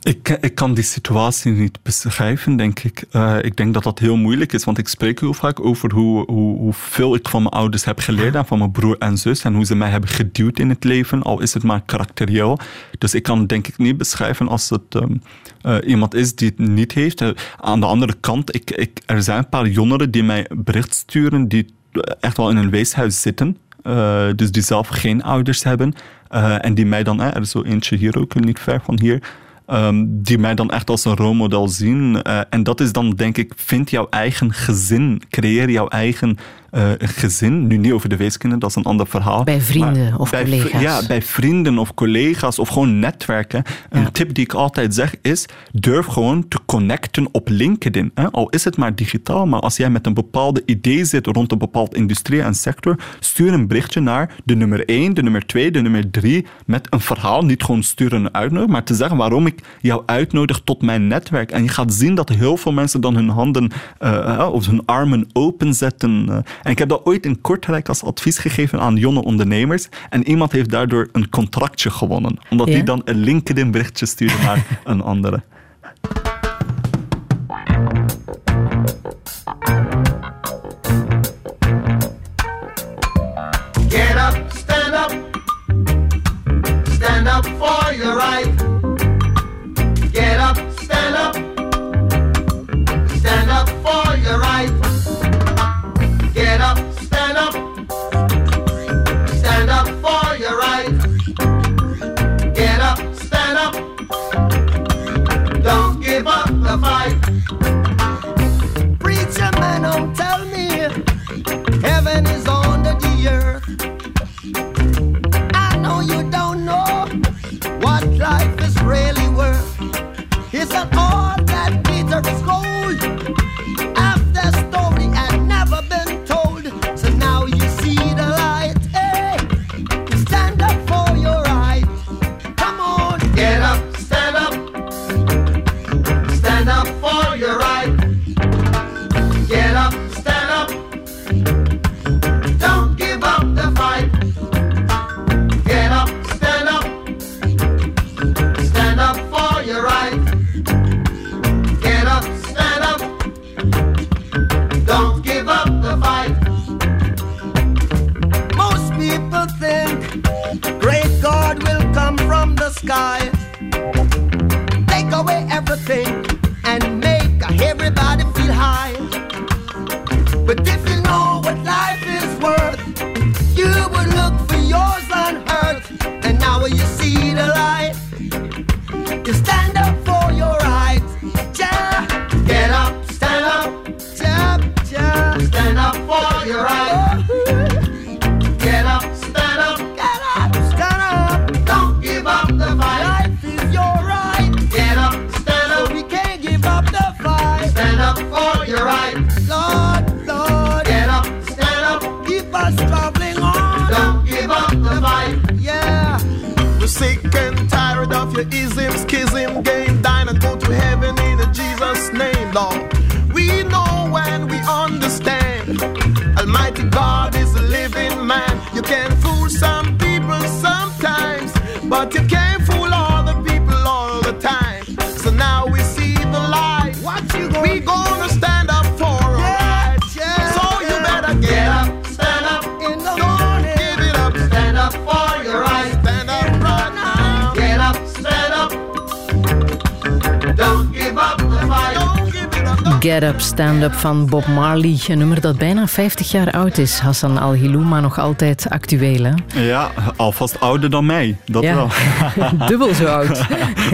Ik, ik kan die situatie niet beschrijven, denk ik. Uh, ik denk dat dat heel moeilijk is, want ik spreek heel vaak over hoe, hoe, hoeveel ik van mijn ouders heb geleerd en van mijn broer en zus en hoe ze mij hebben geduwd in het leven, al is het maar karakterieel. Dus ik kan denk ik niet beschrijven als het um, uh, iemand is die het niet heeft. Uh, aan de andere kant, ik, ik, er zijn een paar jongeren die mij bericht sturen die echt wel in een weeshuis zitten. dus die zelf geen ouders hebben. en die mij dan, er is zo eentje hier ook, niet ver van hier, Um, die mij dan echt als een rolmodel zien. Uh, en dat is dan, denk ik, vind jouw eigen gezin. Creëer jouw eigen uh, gezin. Nu niet over de weeskinderen, dat is een ander verhaal. Bij vrienden of bij, collega's. Ja, bij vrienden of collega's of gewoon netwerken. Een ja. tip die ik altijd zeg is, durf gewoon te connecten op LinkedIn. Hè? Al is het maar digitaal, maar als jij met een bepaalde idee zit rond een bepaald industrie en sector, stuur een berichtje naar de nummer 1, de nummer 2, de nummer 3 met een verhaal. Niet gewoon sturen een uitnodiging, maar te zeggen waarom ik jou uitnodig tot mijn netwerk. En je gaat zien dat heel veel mensen dan hun handen uh, of hun armen openzetten. En ik heb dat ooit in Kortrijk als advies gegeven aan jonge ondernemers. En iemand heeft daardoor een contractje gewonnen. Omdat hij ja? dan een LinkedIn berichtje stuurde naar een andere. Get up, stand up. Stand up for your right. The fight. Preacher man, don't tell me heaven is under the earth. I know you don't know what life is really worth. It's not all that glitter is gold. Get Up, Stand Up van Bob Marley. Een nummer dat bijna 50 jaar oud is. Hassan Al-Hilou, maar nog altijd actueel. Hè? Ja, alvast ouder dan mij. Dat Ja. wel. Dubbel zo oud.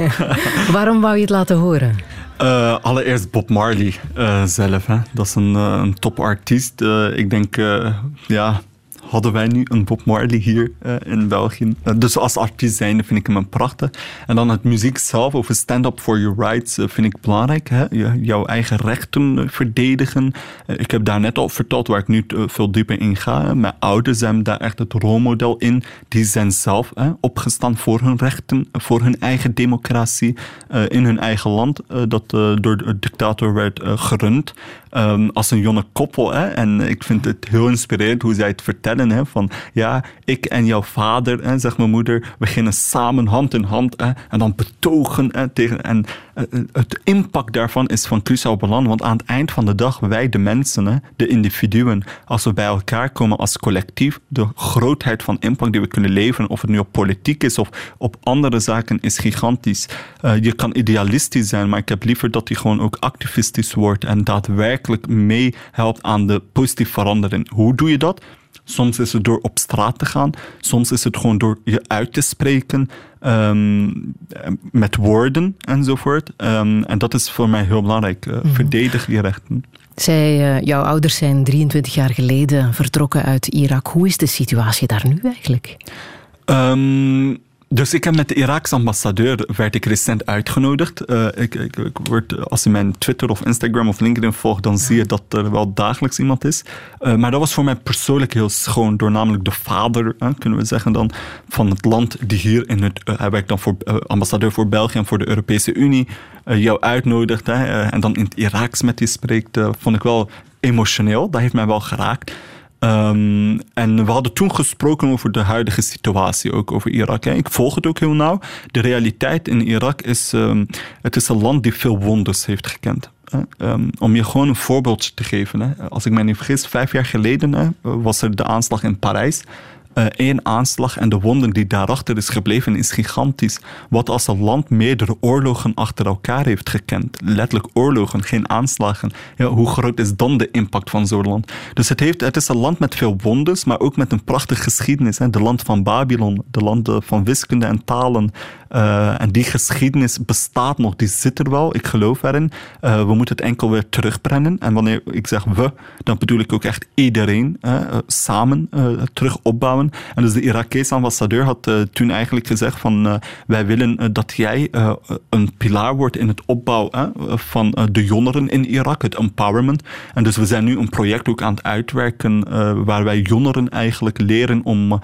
Waarom wou je het laten horen? Eh, allereerst Bob Marley eh, zelf. Hè. Dat is een, eh, een topartiest. Ik denk, ja, hadden wij nu een Bob Marley hier uh, in België. Uh, dus als artiest zijnde vind ik hem een prachtig. En dan het muziek zelf over stand up for your rights uh, vind ik belangrijk. Hè? jouw eigen rechten verdedigen. ik heb daar net al verteld waar ik nu veel dieper in ga. Mijn ouders zijn daar echt het rolmodel in. Die zijn zelf opgestaan voor hun rechten, voor hun eigen democratie in hun eigen land. dat door de dictator werd gerund. Um, als een jonge koppel. Hè? En ik vind het heel inspirerend hoe zij het vertellen. Van ja, ik en jouw vader, hè, zegt mijn moeder, we gingen samen hand in hand hè, en dan betogen. Hè, tegen, en uh, het impact daarvan is van cruciaal belang. Want aan het eind van de dag, wij de mensen, de individuen, als we bij elkaar komen als collectief, de grootheid van impact die we kunnen leveren, of het nu op politiek is of op andere zaken, is gigantisch. Uh, je kan idealistisch zijn, maar ik heb liever dat die gewoon ook activistisch wordt en daadwerkelijk meehelpt aan de positieve verandering. Hoe doe je dat? Soms is het door op straat te gaan. Soms is het gewoon door je uit te spreken um, met woorden enzovoort. Um, en dat is voor mij heel belangrijk. Uh, Verdedig je rechten. Zij, uh, jouw ouders zijn 23 jaar geleden vertrokken uit Irak. Hoe is de situatie daar nu eigenlijk? Um, dus ik heb met de Iraakse ambassadeur werd ik recent uitgenodigd. Uh, ik, ik, ik, word, als je mijn Twitter of Instagram of LinkedIn volgt, dan zie je dat er wel dagelijks iemand is. Uh, maar dat was voor mij persoonlijk heel schoon, door namelijk de vader, kunnen we zeggen dan, van het land die hier in het, hij werkt dan voor ambassadeur voor België en voor de Europese Unie, jou uitnodigt en dan in het Iraaks met je spreekt, vond ik wel emotioneel. Dat heeft mij wel geraakt. Um, en we hadden toen gesproken over de huidige situatie, ook over Irak. Ik volg het ook heel nauw. De realiteit in Irak is, um, het is een land die veel wonders heeft gekend. Um, om je gewoon een voorbeeld te geven. Als ik me niet vergis, vijf jaar geleden was er de aanslag in Parijs uh, aanslag en de wonden die daarachter is gebleven is gigantisch. Wat als een land meerdere oorlogen achter elkaar heeft gekend. Letterlijk oorlogen, geen aanslagen. Ja, hoe groot is dan de impact van zo'n land? Dus het, heeft, het is een land met veel wondes, maar ook met een prachtige geschiedenis. De land van Babylon, de land van wiskunde en talen. Uh, en die geschiedenis bestaat nog, die zit er wel, ik geloof erin. Uh, we moeten het enkel weer terugbrengen. En wanneer ik zeg we, dan bedoel ik ook echt iedereen samen terug opbouwen. En dus de Irakese ambassadeur had toen eigenlijk gezegd van wij willen dat jij een pilaar wordt in het opbouw van de jongeren in Irak, het empowerment. En dus we zijn nu een project ook aan het uitwerken waar wij jongeren eigenlijk leren om,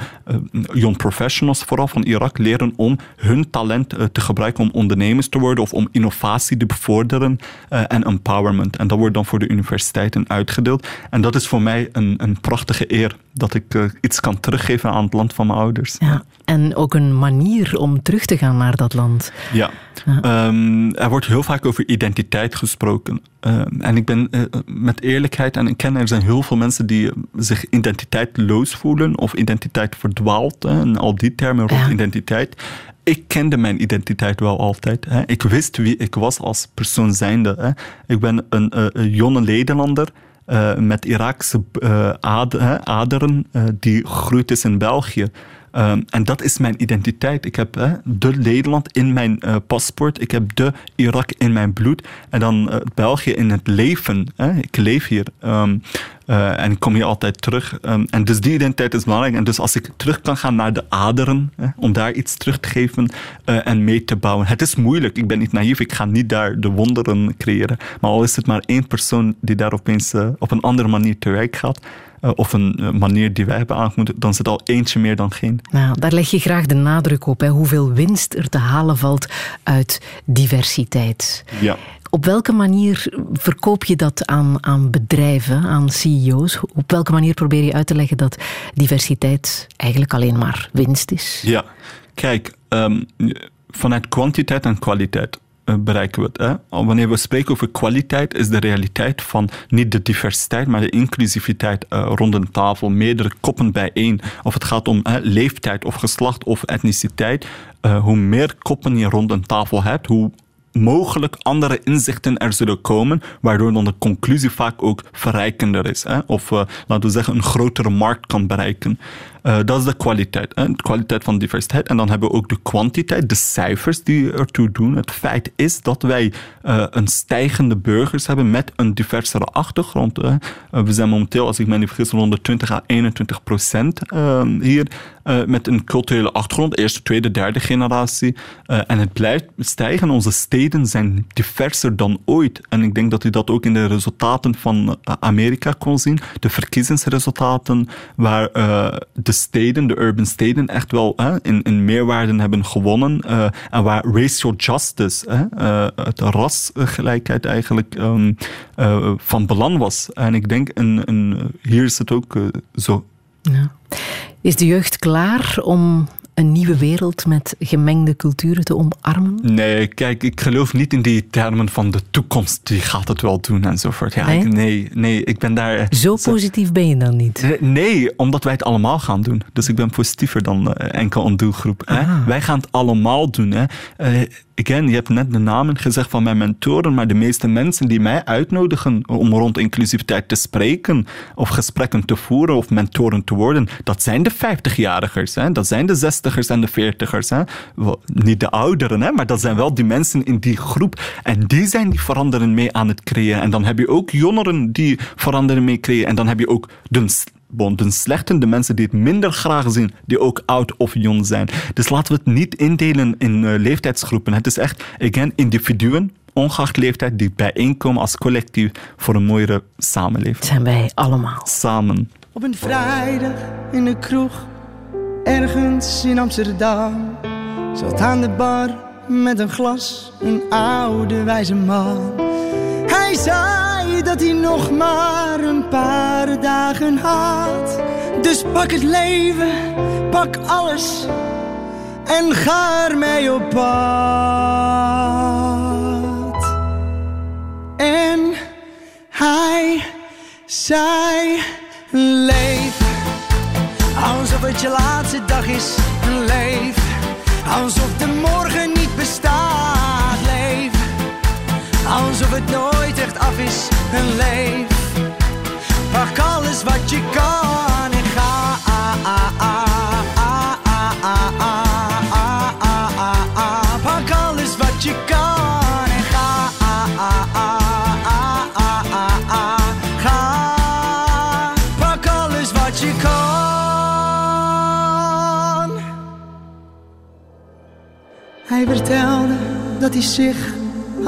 young professionals vooral van Irak, leren om hun talent te gebruiken om ondernemers te worden of om innovatie te bevorderen en empowerment. En dat wordt dan voor de universiteiten uitgedeeld. En dat is voor mij een, een prachtige eer dat ik iets kan teruggeven aan het land van mijn ouders. Ja, en ook een manier om terug te gaan naar dat land. Ja, ja. Um, er wordt heel vaak over identiteit gesproken. Uh, en ik ben uh, met eerlijkheid, en ik ken er zijn heel veel mensen die zich identiteitloos voelen of identiteit verdwaalt. Hè, en al die termen rond ja. identiteit ik kende mijn identiteit wel altijd. Hè. Ik wist wie ik was als persoon zijnde. Hè. Ik ben een, uh, een jonge Nederlander met Iraakse ader, aderen die groeit is in België. Um, en dat is mijn identiteit. Ik heb hè, de Nederland in mijn uh, paspoort. Ik heb de Irak in mijn bloed. En dan uh, België in het leven. Hè. Ik leef hier. Um, uh, en ik kom hier altijd terug. Um, en dus die identiteit is belangrijk. En dus als ik terug kan gaan naar de aderen, hè, om daar iets terug te geven en mee te bouwen. Het is moeilijk, ik ben niet naïef, ik ga niet daar de wonderen creëren. Maar al is het maar één persoon die daar opeens op een andere manier te werk gaat, uh, of een uh, manier die wij hebben aangemoedigd, dan het al eentje meer dan geen. Nou, daar leg je graag de nadruk op, hè, hoeveel winst er te halen valt uit diversiteit. Ja. Op welke manier verkoop je dat aan, aan bedrijven, aan CEO's? Op welke manier probeer je uit te leggen dat diversiteit eigenlijk alleen maar winst is? Ja, kijk, um, vanuit kwantiteit en kwaliteit bereiken we het. Hè? Wanneer we spreken over kwaliteit, is de realiteit van niet de diversiteit, maar de inclusiviteit uh, rond een tafel, meerdere koppen bijeen. Of het gaat om leeftijd of geslacht of etniciteit. Uh, hoe meer koppen je rond een tafel hebt, hoe mogelijk andere inzichten er zullen komen, waardoor dan de conclusie vaak ook verrijkender is. Hè? Of laten we zeggen, een grotere markt kan bereiken. Uh, dat is de kwaliteit. De kwaliteit van diversiteit. En dan hebben we ook de kwantiteit, de cijfers die ertoe doen. Het feit is dat wij uh, een stijgende burgers hebben met een diversere achtergrond. Uh, we zijn momenteel, als ik me niet vergis, rond de 20 à 21 procent hier. met een culturele achtergrond, eerste, tweede, derde generatie. en het blijft stijgen. Onze steden zijn diverser dan ooit. En ik denk dat u dat ook in de resultaten van Amerika kon zien. De verkiezingsresultaten, waar steden, de urban steden, echt wel in, in meerwaarden hebben gewonnen. en waar racial justice, hè, het rasgelijkheid eigenlijk um, uh, van belang was. En ik denk, en, en hier is het ook uh, zo. Ja. Is de jeugd klaar om een nieuwe wereld met gemengde culturen te omarmen? Nee, kijk, ik geloof niet in die termen van de toekomst. Die gaat het wel doen enzovoort. Ja, nee? Ik, nee, nee, ik ben daar... Zo positief ben je dan niet? Nee, omdat wij het allemaal gaan doen. Dus ik ben positiever dan uh, enkel een doelgroep. Hè? Wij gaan het allemaal doen. Hè? Uh, again, je hebt net de namen gezegd van mijn mentoren, maar de meeste mensen die mij uitnodigen om rond inclusiviteit te spreken, of gesprekken te voeren, of mentoren te worden, dat zijn de 50-jarigers, dat zijn de 60ers en de 40ers. Hè? Niet de ouderen, hè? maar dat zijn wel die mensen in die groep. En die zijn die veranderen mee aan het creëren. En dan heb je ook jongeren die veranderen mee creëren. En dan heb je ook de bon, de slechten, de mensen die het minder graag zien, die ook oud of jong zijn. Dus laten we het niet indelen in uh, leeftijdsgroepen. Het is echt, again, individuen, ongeacht leeftijd, die bijeenkomen als collectief voor een mooiere samenleving. Dat zijn wij allemaal. Samen. Op een vrijdag in de kroeg, ergens in Amsterdam, zat aan de bar met een glas een oude wijze man. Hij zei dat hij nog maar een paar dagen had. Dus pak het leven, pak alles en ga ermee op pad. En hij zei: Leef alsof het je laatste dag is. Leef alsof de morgen niet bestaat. Alsof het nooit echt af is. Een leef, pak alles wat je kan en ga. Pak alles wat je kan en ga. Ga, pak alles wat je kan. Hij vertelde dat hij zich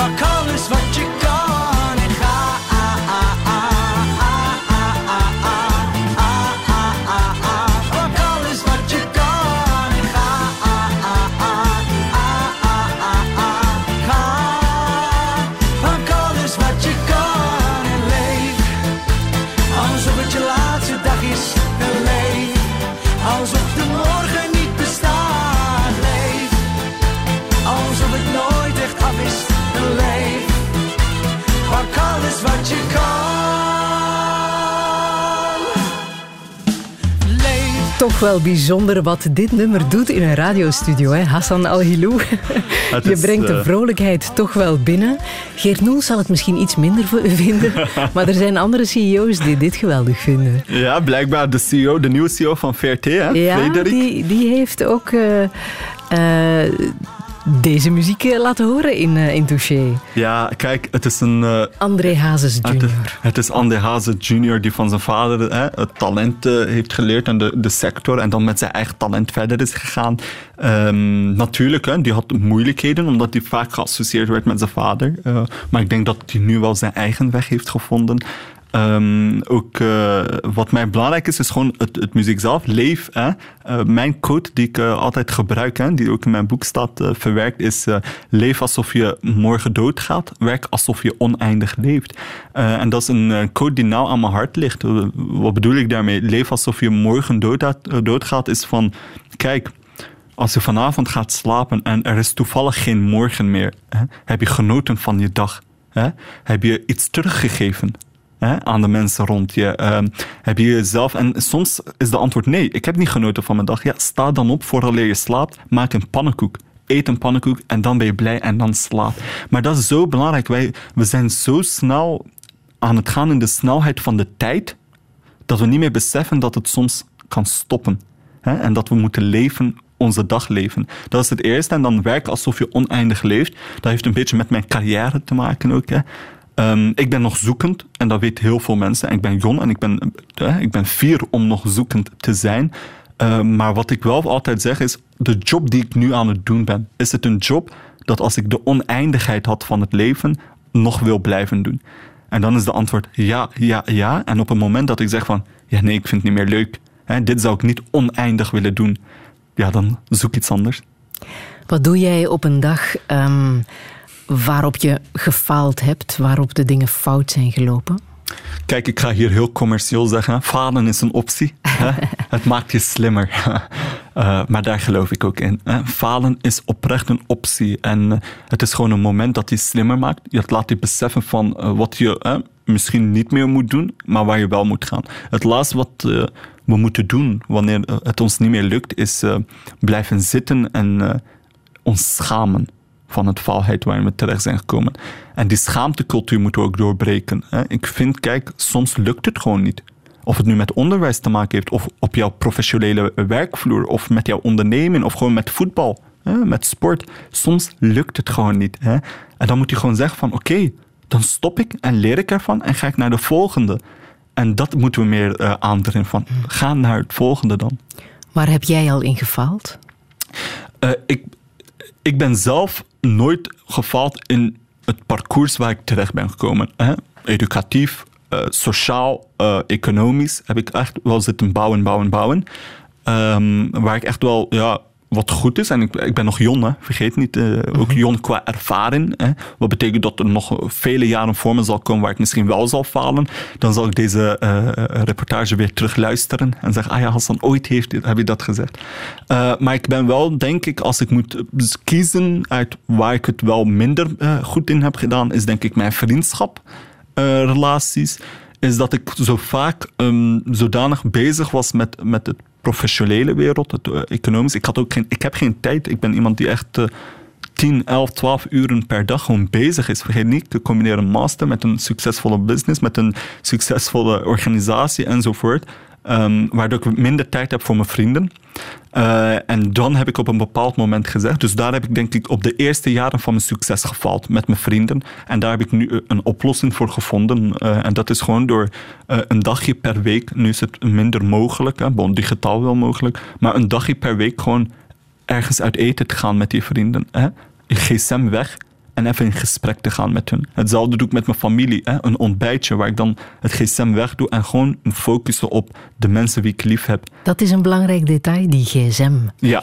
pak Toch wel bijzonder wat dit nummer doet in een radiostudio, hè? Hassan Al-Hilou. Je brengt de eh, vrolijkheid toch wel binnen. Geert Noel zal het misschien iets minder vinden, maar er zijn andere CEO's die dit geweldig vinden. Ja, blijkbaar de CEO, de nieuwe CEO van VRT, hè? Ja, Frederik. die, die heeft ook eh, eh, deze muziek eh, laten horen in, eh, in Touché. Ja, kijk, het is een... eh, André Hazes Het, Jr. het is Andy Haze Jr. die van zijn vader hè, het talent heeft geleerd en de, de sector en dan met zijn eigen talent verder is gegaan. Ehm, natuurlijk, hè, die had moeilijkheden omdat hij vaak geassocieerd werd met zijn vader. Maar ik denk dat hij nu wel zijn eigen weg heeft gevonden. Ehm, ook uh, wat mij belangrijk is, is gewoon het, het muziek zelf. Leef. Hè? Uh, mijn quote die ik uh, altijd gebruik, hè, die ook in mijn boek staat verwerkt, is: Leef alsof je morgen doodgaat. Werk alsof je oneindig leeft. en dat is een quote die nauw aan mijn hart ligt. wat bedoel ik daarmee? Leef alsof je morgen dood, doodgaat, is van: Kijk. Als je vanavond gaat slapen en er is toevallig geen morgen meer, heb je genoten van je dag. Hè? Heb je iets teruggegeven hè, aan de mensen rond je? Uh, heb je jezelf... En soms is de antwoord nee, ik heb niet genoten van mijn dag. Ja, sta dan op vooraleer je slaapt, maak een pannenkoek. Eet een pannenkoek en dan ben je blij en dan slaap. Maar dat is zo belangrijk. Wij, we zijn zo snel aan het gaan in de snelheid van de tijd, dat we niet meer beseffen dat het soms kan stoppen. Hè? En dat we moeten leven onze dag leven. Dat is het eerste. En dan werken alsof je oneindig leeft. Dat heeft een beetje met mijn carrière te maken ook. Hè. Um, ik ben nog zoekend en dat weten heel veel mensen. ik ben jong en ik ben, uh, ik ben fier om nog zoekend te zijn. Uh, maar wat ik wel altijd zeg is, de job die ik nu aan het doen ben, is het een job dat als ik de oneindigheid had van het leven, nog wil blijven doen? En dan is de antwoord ja, ja, ja. En op het moment dat ik zeg van, ja nee, ik vind het niet meer leuk. Dit zou ik niet oneindig willen doen ja, dan zoek iets anders. Wat doe jij op een dag um, waarop je gefaald hebt, waarop de dingen fout zijn gelopen? Kijk, ik ga hier heel commercieel zeggen. Falen is een optie. het maakt je slimmer. uh, maar daar geloof ik ook in. Hè. Falen is oprecht een optie. En uh, het is gewoon een moment dat je slimmer maakt. Je laat je beseffen van uh, wat je misschien niet meer moet doen, maar waar je wel moet gaan. Het laatste wat we moeten doen wanneer het ons niet meer lukt, is blijven zitten en ons schamen van het faalheid waarin we terecht zijn gekomen. En die schaamtecultuur moeten we ook doorbreken. Ik vind, kijk, soms lukt het gewoon niet. Of het nu met onderwijs te maken heeft, of op jouw professionele werkvloer, of met jouw onderneming, of gewoon met voetbal, met sport. Soms lukt het gewoon niet. En dan moet je gewoon zeggen van oké, dan stop ik en leer ik ervan en ga ik naar de volgende. En dat moeten we meer uh, aandringen van. Ga naar het volgende dan. Waar heb jij al in gefaald? Uh, ik, ik ben zelf nooit gefaald in het parcours waar ik terecht ben gekomen. Educatief, uh, sociaal, uh, economisch heb ik echt wel zitten bouwen, bouwen, bouwen. Um, waar ik echt wel ja, wat goed is. En ik, ik ben nog jong, hè. vergeet niet. Uh, ook mhm. jong qua ervaring. Hè. Wat betekent dat er nog vele jaren voor me zal komen waar ik misschien wel zal falen. Dan zal ik deze uh, reportage weer terugluisteren en zeggen, ah ja, Hassan, ooit heeft, heb je dat gezegd. Uh, maar ik ben wel, denk ik, als ik moet kiezen uit waar ik het wel minder goed in heb gedaan, is denk ik mijn vriendschap. relaties is dat ik zo vaak um, zodanig bezig was met, met het professionele wereld, het uh, economisch. Ik, had ook geen, ik heb geen tijd. Ik ben iemand die echt uh, 10, 11, 12 uren per dag gewoon bezig is. Vergeet niet, te combineren master met een succesvolle business, met een succesvolle organisatie enzovoort. Um, waardoor ik minder tijd heb voor mijn vrienden. Uh, en dan heb ik op een bepaald moment gezegd, dus daar heb ik denk ik op de eerste jaren van mijn succes gefaald met mijn vrienden. En daar heb ik nu een oplossing voor gevonden. Uh, en dat is gewoon door uh, een dagje per week, nu is het minder mogelijk, hè, bon, digitaal wel mogelijk, maar een dagje per week gewoon ergens uit eten te gaan met die vrienden. Hè. gsm weg en even in gesprek te gaan met hun. Hetzelfde doe ik met mijn familie. Hè? Een ontbijtje waar ik dan het gsm wegdoe en gewoon focussen op de mensen die ik lief heb. Dat is een belangrijk detail, die gsm ja.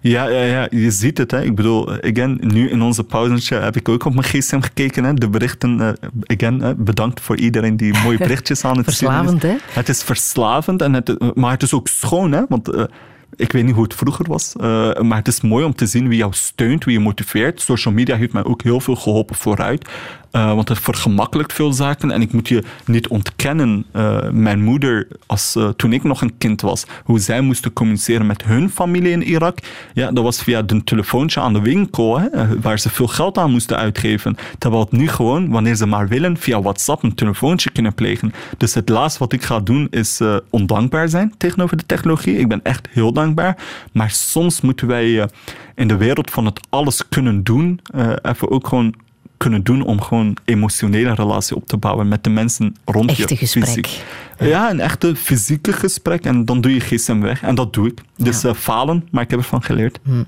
Ja, ja, ja, je ziet het. Hè? Ik bedoel, again, nu in onze pauze heb ik ook op mijn gsm gekeken. Hè? De berichten, uh, again, bedankt voor iedereen die mooie berichtjes aan het sturen Verslavend, hè? Het is verslavend, en het, maar het is ook schoon, hè? want... Uh, ik weet niet hoe het vroeger was, uh, maar het is mooi om te zien wie jou steunt, wie je motiveert. Social media heeft mij ook heel veel geholpen vooruit. Uh, want het vergemakkelijkt veel zaken. En ik moet je niet ontkennen, uh, mijn moeder, als, uh, toen ik nog een kind was, hoe zij moesten communiceren met hun familie in Irak. Ja, dat was via een telefoontje aan de winkel, waar ze veel geld aan moesten uitgeven. Terwijl het nu gewoon, wanneer ze maar willen, via WhatsApp een telefoontje kunnen plegen. Dus het laatste wat ik ga doen is ondankbaar zijn tegenover de technologie. Ik ben echt heel dankbaar. Maar soms moeten wij in de wereld van het alles kunnen doen, even ook gewoon kunnen doen om gewoon emotionele relatie op te bouwen met de mensen rond echte je. gesprek. Fysiek. Ja, een echte fysieke gesprek. En dan doe je gsm weg. En dat doe ik. Dus ja. uh, falen, maar ik heb ervan geleerd. Hm.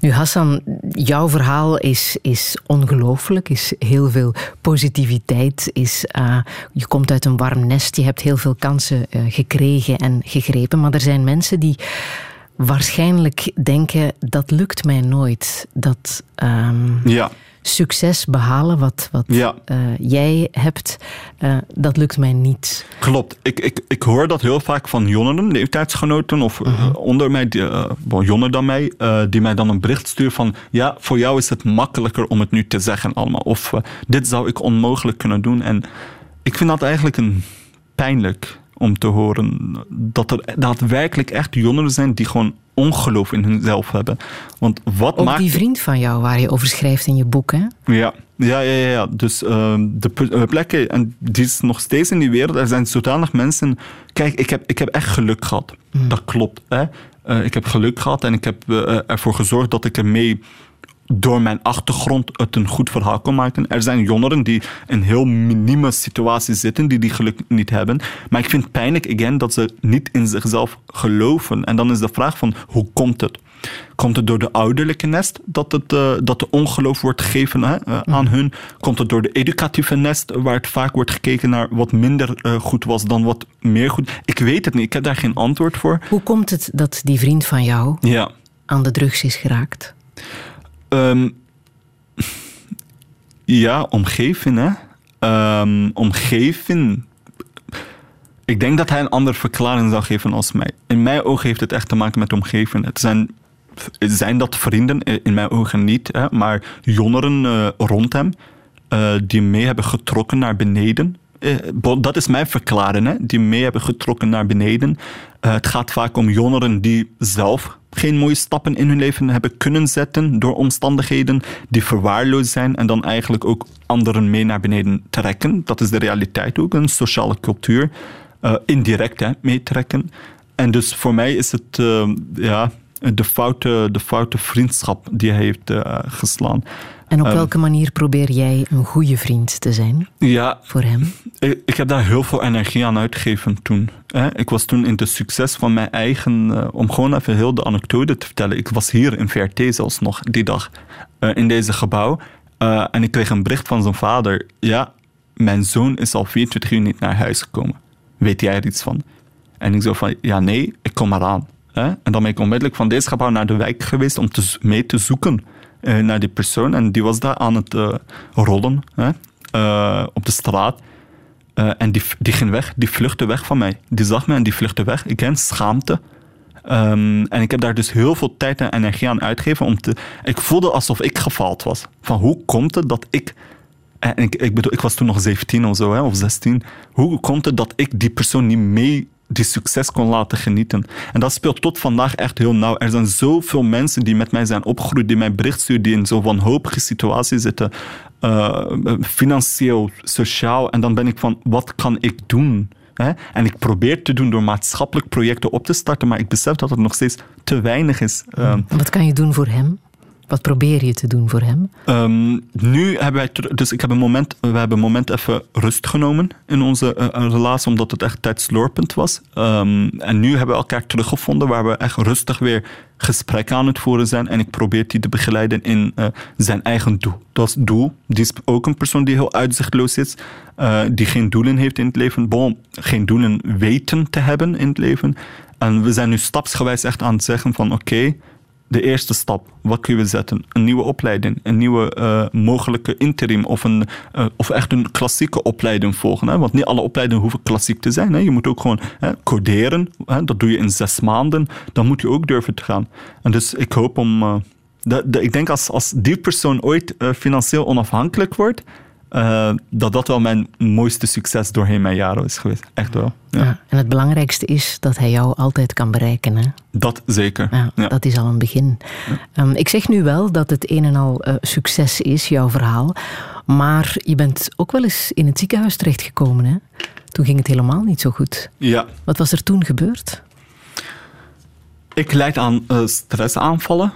Nu Hassan, jouw verhaal is, is ongelooflijk, is heel veel positiviteit. Is, uh, je komt uit een warm nest, je hebt heel veel kansen uh, gekregen en gegrepen. Maar er zijn mensen die waarschijnlijk denken: dat lukt mij nooit. Dat. Um, ja succes behalen wat, wat ja. uh, jij hebt, uh, dat lukt mij niet. Klopt. Ik, ik, ik hoor dat heel vaak van jongeren, leeftijdsgenoten of uh, uh-huh. onder mij, jonger dan mij, die mij dan een bericht sturen van ja, voor jou is het makkelijker om het nu te zeggen allemaal. Of dit zou ik onmogelijk kunnen doen. En ik vind dat eigenlijk een pijnlijk om te horen dat er daadwerkelijk echt jongeren zijn die gewoon ongeloof in hunzelf hebben. Want wat Ook maakt... die vriend van jou waar je over schrijft in je boek, hè? Ja, ja, ja. ja. Dus uh, de plekken, en die is nog steeds in die wereld, er zijn zodanig mensen... Kijk, ik heb, ik heb echt geluk gehad. Mm. Dat klopt. Hè? Uh, ik heb geluk gehad en ik heb uh, ervoor gezorgd dat ik ermee door mijn achtergrond het een goed verhaal kon maken. Er zijn jongeren die in heel minieme situaties zitten, die die geluk niet hebben. Maar ik vind het pijnlijk, again, dat ze niet in zichzelf geloven. En dan is de vraag van, hoe komt het? Komt het door de ouderlijke nest dat, het, uh, dat de ongeloof wordt gegeven hè, uh, aan hun? Komt het door de educatieve nest waar het vaak wordt gekeken naar wat minder uh, goed was dan wat meer goed? Ik weet het niet, ik heb daar geen antwoord voor. Hoe komt het dat die vriend van jou ja. aan de drugs is geraakt? Um, ja, omgeving, hè. Um, omgeving. Ik denk dat hij een andere verklaring zou geven als mij. In mijn ogen heeft het echt te maken met omgeving. Het zijn, zijn dat vrienden? In mijn ogen niet, maar jongeren uh, rond hem uh, die mee hebben getrokken naar beneden. Dat is mijn verklaring, hè, die mee hebben getrokken naar beneden. het gaat vaak om jongeren die zelf geen mooie stappen in hun leven hebben kunnen zetten door omstandigheden die verwaarloosd zijn en dan eigenlijk ook anderen mee naar beneden trekken. Dat is de realiteit ook, een sociale cultuur. Uh, indirect hè, meetrekken. En dus voor mij is het uh, ja, de, foute, de foute vriendschap die hij heeft uh, geslaan. En op welke um, manier probeer jij een goede vriend te zijn ja, voor hem? Ik, ik heb daar heel veel energie aan uitgegeven toen. Hè. Ik was toen in de succes van mijn eigen... Uh, om gewoon even heel de anekdote te vertellen. Ik was hier in VRT zelfs nog die dag. Uh, in deze gebouw. Uh, en ik kreeg een bericht van zijn vader. Ja, mijn zoon is al 24 uur niet naar huis gekomen. Weet jij er iets van? En ik zo van, ja nee, ik kom eraan. Hè. En dan ben ik onmiddellijk van deze gebouw naar de wijk geweest om te, mee te zoeken uh, naar die persoon. En die was daar aan het uh, rollen hè, uh, op de straat. en die, die ging weg, die vluchtte weg van mij. Die zag me en die vluchtte weg. Ik ken schaamte. Um, en ik heb daar dus heel veel tijd en energie aan uitgegeven. Om te, ik voelde alsof ik gefaald was. Van hoe komt het dat ik. En ik, ik bedoel, ik was toen nog 17 of zo, hè, of 16. Hoe komt het dat ik die persoon niet mee die succes kon laten genieten. En dat speelt tot vandaag echt heel nauw. Er zijn zoveel mensen die met mij zijn opgegroeid, die mij bericht sturen, die in zo'n wanhopige situatie zitten. Uh, financieel, sociaal. En dan ben ik van, wat kan ik doen? En ik probeer te doen door maatschappelijk projecten op te starten, maar ik besef dat het nog steeds te weinig is. Uh, wat kan je doen voor hem? Wat probeer je te doen voor hem? Um, nu hebben wij, dus ik heb een moment, we hebben een moment even rust genomen in onze uh, relatie, omdat het echt tijdslorpend was. Um, en nu hebben we elkaar teruggevonden, waar we echt rustig weer gesprekken aan het voeren zijn. En ik probeer die te begeleiden in uh, zijn eigen doel. Dat is doel. Die is ook een persoon die heel uitzichtloos is, die geen doelen heeft in het leven. Bon, geen doelen weten te hebben in het leven. En we zijn nu stapsgewijs echt aan het zeggen van oké, de eerste stap. Wat kunnen we zetten? Een nieuwe opleiding, een nieuwe uh, mogelijke interim of, een, uh, of echt een klassieke opleiding volgen. Hè? Want niet alle opleidingen hoeven klassiek te zijn. Hè? Je moet ook gewoon hè, coderen. Hè? Dat doe je in zes maanden. Dan moet je ook durven te gaan. En dus ik hoop om. De, ik denk als, als die persoon ooit financieel onafhankelijk wordt. Uh, dat dat wel mijn mooiste succes doorheen mijn jaren is geweest. Echt wel. Ja. Ja, en het belangrijkste is dat hij jou altijd kan bereiken. Hè? Dat zeker. Ja, ja. Dat is al een begin. Um, ik zeg nu wel dat het een en al uh, succes is, jouw verhaal. Maar je bent ook wel eens in het ziekenhuis terechtgekomen. Hè? Toen ging het helemaal niet zo goed. Ja. Wat was er toen gebeurd? Ik leid aan uh, stressaanvallen.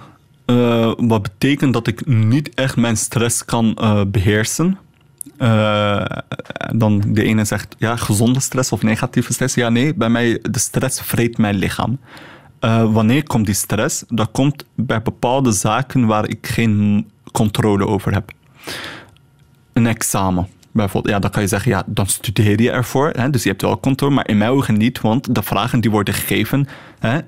wat betekent dat ik niet echt mijn stress kan beheersen. Uh, dan de ene zegt ja, gezonde stress of negatieve stress. Ja, nee, bij mij de stress vreet mijn lichaam. Eh, wanneer komt die stress? Dat komt bij bepaalde zaken waar ik geen controle over heb. Een examen. Bijvoorbeeld, ja, dan kan je zeggen, ja, dan studeer je ervoor. Hè, dus je hebt wel controle, maar in mijn ogen niet, want de vragen die worden gegeven hè,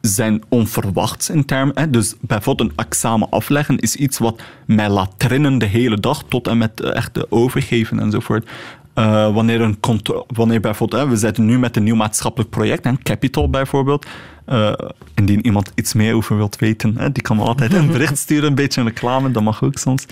zijn onverwachts in termen. Dus bijvoorbeeld een examen afleggen is iets wat mij laat trinnen de hele dag tot en met eh, echt de overgeven enzovoort. Uh, wanneer, een wanneer bijvoorbeeld, we zitten nu met een nieuw maatschappelijk project, hè, Capital bijvoorbeeld. Uh, indien iemand iets meer over wilt weten, hè, die kan me altijd een bericht sturen, een beetje reclame, dat mag ook soms.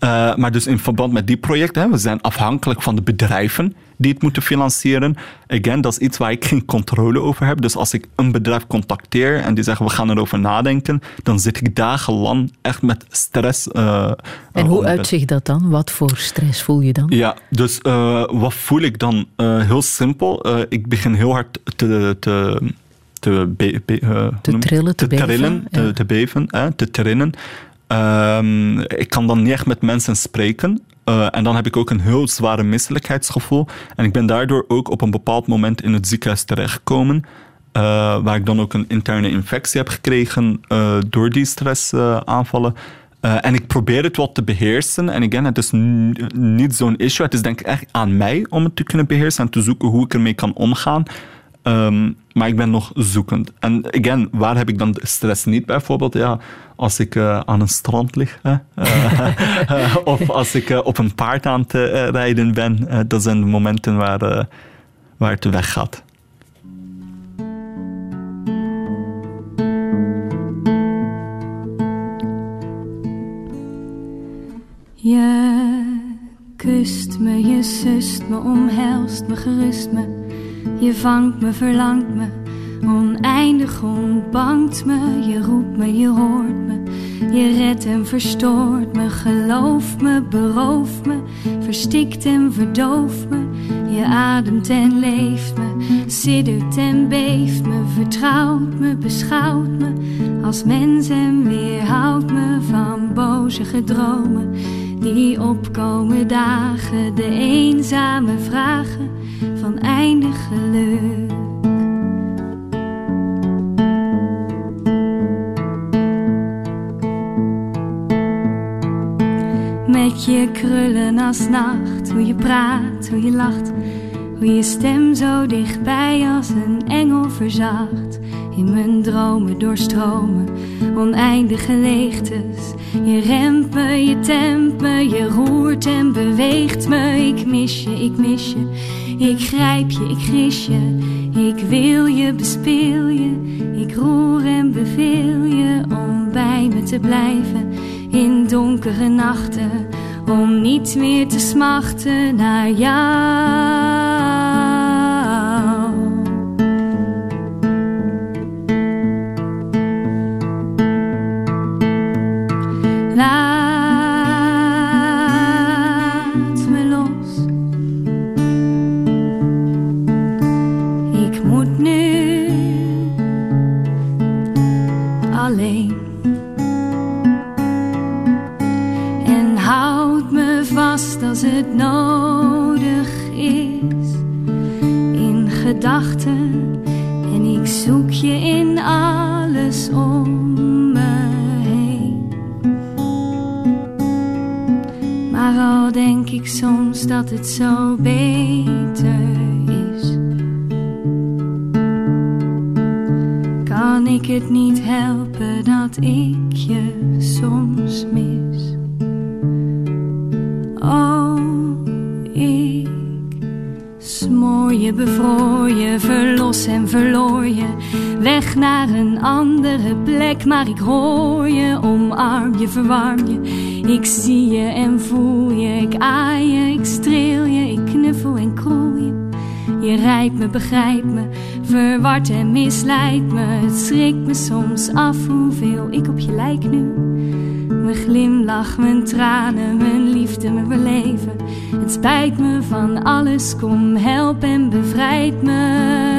Uh, maar dus in verband met die project, hè, we zijn afhankelijk van de bedrijven die het moeten financieren. Again, dat is iets waar ik geen controle over heb. Dus als ik een bedrijf contacteer en die zeggen we gaan erover nadenken, dan zit ik dagenlang echt met stress. Uh, en hoe uitzicht dat dan? Wat voor stress voel je dan? Ja, dus wat voel ik dan? heel simpel. ik begin heel hard te, te te, be, be, uh, te trillen, te, te beven. Trillen, ja. te, te, beven, hè, te trinnen. Um, ik kan dan niet echt met mensen spreken. Uh, en dan heb ik ook een heel zware misselijkheidsgevoel. En ik ben daardoor ook op een bepaald moment in het ziekenhuis terechtgekomen. Uh, waar ik dan ook een interne infectie heb gekregen uh, door die stressaanvallen. en ik probeer het wat te beheersen. En again, het is niet zo'n issue. Het is denk ik echt aan mij om het te kunnen beheersen en te zoeken hoe ik ermee kan omgaan. Um, maar ik ben nog zoekend. En again, waar heb ik dan stress niet bijvoorbeeld? Ja, als ik uh, aan een strand lig. Hè? Uh, of als ik uh, op een paard aan het rijden ben. dat zijn de momenten waar, waar het weggaat. Je kust me, je sust me, omhelst me, gerust me je vangt me, verlangt me, oneindig ontbangt me. Je roept me, je hoort me, je redt en verstoort me. Geloof me, berooft me, verstikt en verdooft me. Je ademt en leeft me, siddert en beeft me, vertrouwt me, beschouwt me als mens en weerhoudt me van boze gedromen die opkomen dagen, de eenzame vragen van eindig geluk. Met je krullen als nacht, hoe je praat, hoe je lacht, hoe je stem zo dichtbij als een engel verzacht. In mijn dromen doorstromen, oneindige leegtes. Je remt me, je tempt me, je roert en beweegt me. Ik mis je, ik mis je. Ik grijp je, ik gis je, ik wil je, bespeel je. Ik roer en beveel je om bij me te blijven in donkere nachten. Om niet meer te smachten naar jou. Het nodig is in gedachten en ik zoek je in alles om me heen. Maar al denk ik soms dat het zo beter is, kan ik het niet helpen dat ik je soms mis. Oh, je, bevroor je, verlos en verloor je. Weg naar een andere plek, maar ik hoor je, omarm je, verwarm je. Ik zie je en voel je, ik aai je, ik streel je, ik knuffel en kroel je. Je rijdt me, begrijpt me, verward en misleidt me. Het schrikt me soms af hoeveel ik op je lijk nu. Mijn glimlach, mijn tranen, mijn liefde, mijn beleven. Het spijt me van alles, kom help en bevrijd me.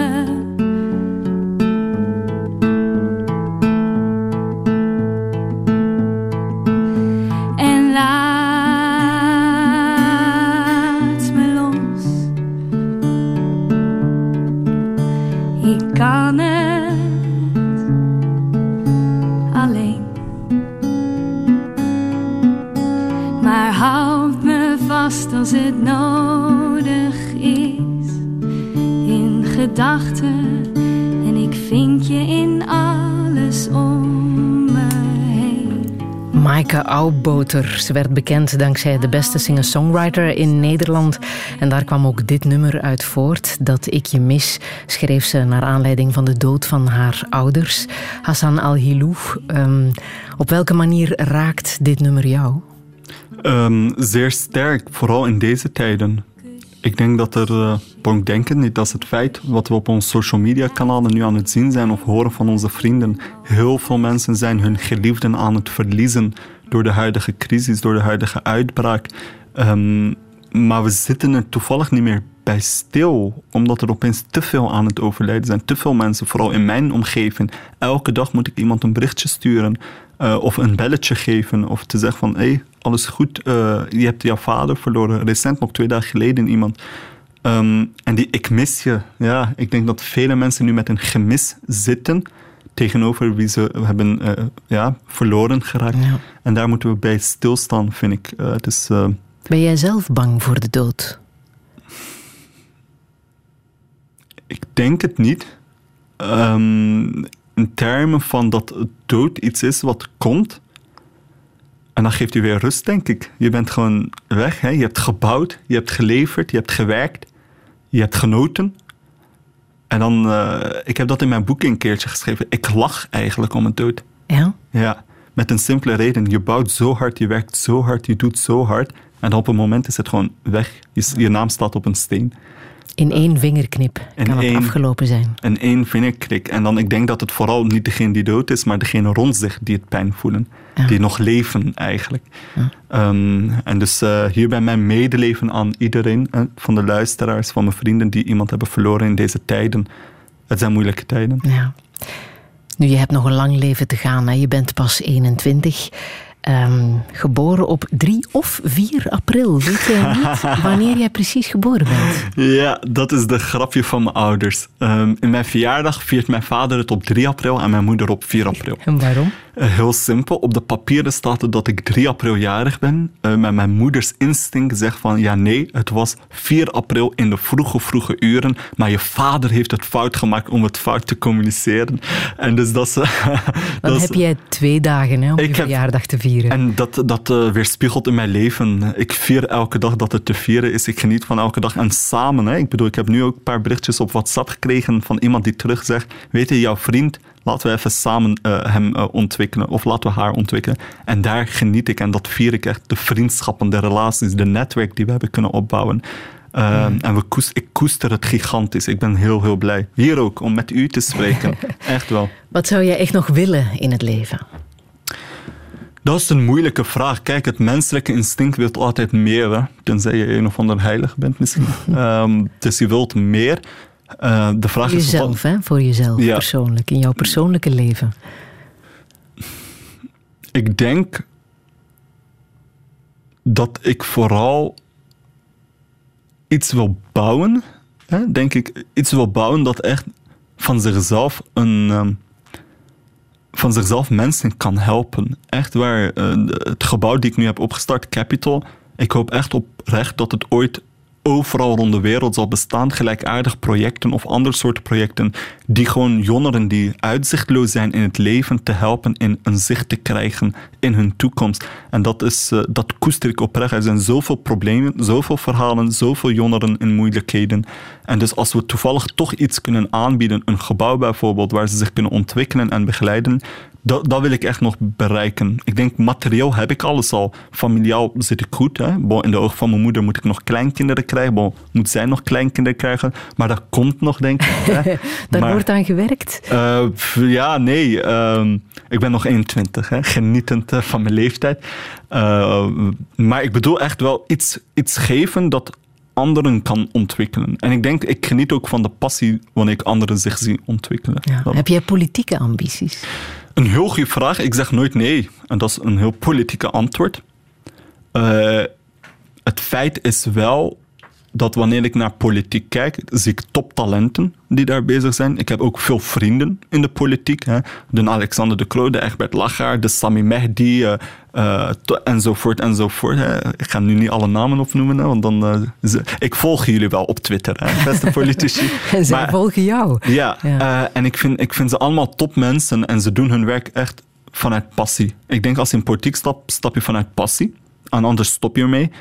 Ze werd bekend dankzij de beste singer-songwriter in Nederland. En daar kwam ook dit nummer uit voort. Dat ik je mis, schreef ze naar aanleiding van de dood van haar ouders. Hassan Al-Hilou. Um, op welke manier raakt dit nummer jou? Um, zeer sterk, vooral in deze tijden. Ik denk dat er, uh, denken niet, dat het feit wat we op onze social media kanalen nu aan het zien zijn of horen van onze vrienden. Heel veel mensen zijn hun geliefden aan het verliezen door de huidige crisis, door de huidige uitbraak. Um, maar we zitten er toevallig niet meer bij stil, omdat er opeens te veel aan het overlijden zijn. Te veel mensen, vooral in mijn omgeving. Elke dag moet ik iemand een berichtje sturen uh, of een belletje geven of te zeggen van hé, hey, alles goed, uh, je hebt jouw vader verloren. Recent, nog twee dagen geleden, iemand. Um, en die ik mis je. Ja, ik denk dat vele mensen nu met een gemis zitten tegenover wie ze hebben uh, ja, verloren geraakt. Ja. En daar moeten we bij stilstaan, vind ik. dus, ben jij zelf bang voor de dood? Ik denk het niet. Um, in termen van dat dood iets is wat komt. En dan geeft u weer rust, denk ik. Je bent gewoon weg. Hè? Je hebt gebouwd, je hebt geleverd, je hebt gewerkt, je hebt genoten. En dan, uh, ik heb dat in mijn boek een keertje geschreven. Ik lach eigenlijk om het dood. Ja? Ja, met een simpele reden. Je bouwt zo hard, je werkt zo hard, je doet zo hard. En op een moment is het gewoon weg. Je, je naam staat op een steen. In één vingerknip in kan het afgelopen zijn. In één vingerklik. En dan, ik denk dat het vooral niet degene die dood is, maar degene rond zich die het pijn voelen. Die nog leven eigenlijk. Ja. Um, en dus uh, hierbij mijn medeleven aan iedereen, uh, van de luisteraars, van mijn vrienden die iemand hebben verloren in deze tijden. Het zijn moeilijke tijden. Ja. Nu, je hebt nog een lang leven te gaan. Hè? Je bent pas 21. Um, geboren op 3 of 4 april. Weet jij niet wanneer jij precies geboren bent? Ja, dat is de grapje van mijn ouders. Um, in mijn verjaardag viert mijn vader het op 3 april en mijn moeder op 4 april. En waarom? Uh, heel simpel. Op de papieren staat dat ik 3 april jarig ben. Uh, maar mijn moeders instinct zegt van ja, nee, het was 4 april in de vroege, vroege uren. Maar je vader heeft het fout gemaakt om het fout te communiceren. En dus dat. Dan dat heb jij twee dagen hè, om je verjaardag te vieren. En dat, dat uh, weerspiegelt in mijn leven. Ik vier elke dag dat het te vieren is. Ik geniet van elke dag. En samen, hè, ik bedoel, ik heb nu ook een paar berichtjes op WhatsApp gekregen van iemand die terug zegt: Weet je, jouw vriend, laten we even samen uh, hem uh, ontwikkelen. Of laten we haar ontwikkelen. En daar geniet ik en dat vier ik echt. De vriendschappen, de relaties, de netwerk die we hebben kunnen opbouwen. Uh, mm. En we koest, ik koester het gigantisch. Ik ben heel, heel blij. Hier ook, om met u te spreken. echt wel. Wat zou jij echt nog willen in het leven? Dat is een moeilijke vraag. Kijk, het menselijke instinct wil altijd meer. Hè? Tenzij je een of ander heilig bent misschien. um, dus je wilt meer. Uh, de vraag voor jezelf, is... Hè? Voor jezelf, ja. persoonlijk. In jouw persoonlijke leven. Ik denk dat ik vooral iets wil bouwen. Hè? Denk ik, iets wil bouwen dat echt van zichzelf een... Um, van zichzelf mensen kan helpen. Echt waar, uh, het gebouw die ik nu heb opgestart, Capital, ik hoop echt oprecht dat het ooit overal rond de wereld zal bestaan gelijkaardig projecten of andere soorten projecten die gewoon jongeren die uitzichtloos zijn in het leven te helpen in een zicht te krijgen in hun toekomst. En dat, is, uh, dat koester ik oprecht. Er zijn zoveel problemen, zoveel verhalen, zoveel jongeren in moeilijkheden. En dus als we toevallig toch iets kunnen aanbieden, een gebouw bijvoorbeeld, waar ze zich kunnen ontwikkelen en begeleiden, dat, dat wil ik echt nog bereiken. Ik denk, materieel heb ik alles al. Familiaal zit ik goed. Hè? Bon, in de ogen van mijn moeder moet ik nog kleinkinderen krijgen. Bon, moet zij nog kleinkinderen krijgen. Maar dat komt nog, denk ik. Hè? Daar maar, wordt aan gewerkt? Uh, ja, nee. Uh, ik ben nog 21. Hè? Genietend uh, van mijn leeftijd. Uh, maar ik bedoel echt wel iets, iets geven dat anderen kan ontwikkelen. En ik denk, ik geniet ook van de passie wanneer ik anderen zich zie ontwikkelen. Ja. Heb jij politieke ambities? Een heel goede vraag. Ik zeg nooit nee. En dat is een heel politieke antwoord. Uh, het feit is wel dat wanneer ik naar politiek kijk, zie ik toptalenten die daar bezig zijn. Ik heb ook veel vrienden in de politiek. Hè. De Alexander de Croo, de Egbert Lachaar, de Sami Mehdi, uh, uh, enzovoort, enzovoort. Hè. Ik ga nu niet alle namen opnoemen, hè, want dan... Uh, ik volg jullie wel op Twitter, hè, beste politici. en zij volgen jou. Ja, ja. en ik vind, ik vind ze allemaal topmensen en ze doen hun werk echt vanuit passie. Ik denk als je in politiek stapt, stap je vanuit passie. En anders stop je ermee.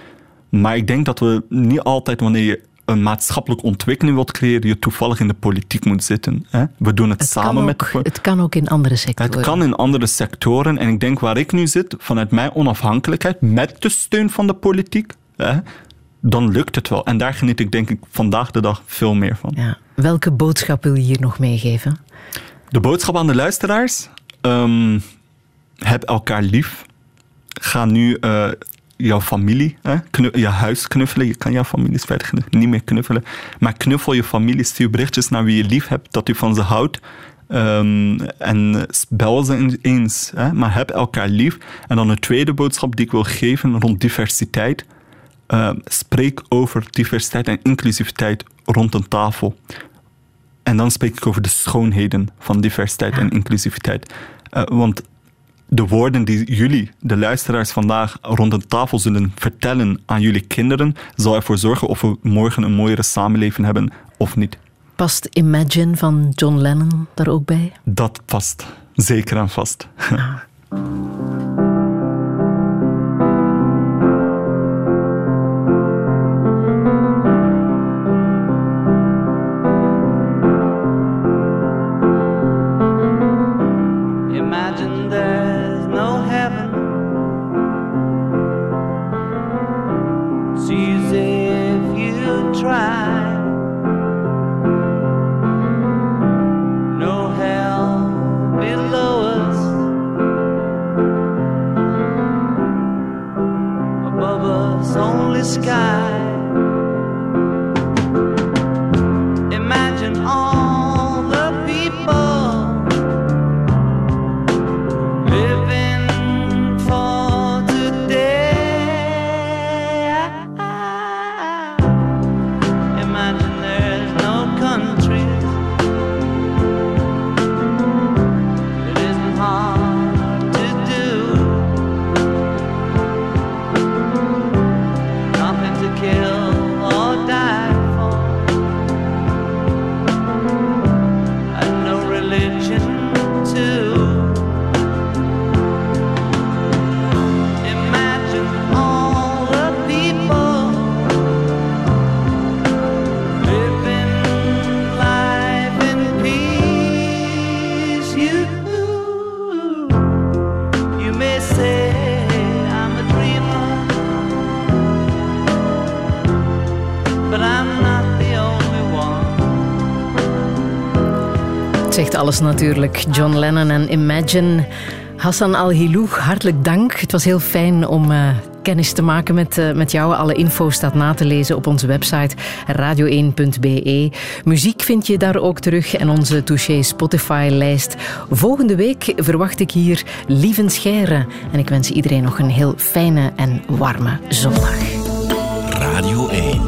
Maar ik denk dat we niet altijd, wanneer je een maatschappelijke ontwikkeling wilt creëren, je toevallig in de politiek moet zitten. We doen het, het samen met Het kan ook in andere sectoren. Het kan in andere sectoren. En ik denk waar ik nu zit, vanuit mijn onafhankelijkheid, met de steun van de politiek, dan lukt het wel. En daar geniet ik denk ik vandaag de dag veel meer van. Ja. Welke boodschap wil je hier nog meegeven? De boodschap aan de luisteraars? Um, heb elkaar lief. Ga nu uh, jouw familie, je huis knuffelen. Je kan jouw familie verder niet meer knuffelen. Maar knuffel je familie, stuur berichtjes naar wie je lief hebt, dat u van ze houdt. Um, en bel ze eens. Hè, maar heb elkaar lief. En dan een tweede boodschap die ik wil geven rond diversiteit. Uh, spreek over diversiteit en inclusiviteit rond een tafel. En dan spreek ik over de schoonheden van diversiteit en inclusiviteit. Uh, want de woorden die jullie, de luisteraars vandaag rond de tafel zullen vertellen aan jullie kinderen, zal ervoor zorgen of we morgen een mooiere samenleving hebben of niet. Past Imagine van John Lennon daar ook bij? Dat past. Zeker en vast. Ah. Alles natuurlijk. John Lennon en Imagine. Hassan Al-Hilou, hartelijk dank. Het was heel fijn om uh, kennis te maken met, uh, met jou. Alle info staat na te lezen op onze website radio1.be. Muziek vind je daar ook terug en onze Touché Spotify-lijst. Volgende week verwacht ik hier Lieven Scheire. En ik wens iedereen nog een heel fijne en warme zondag. Radio 1.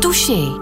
Touché.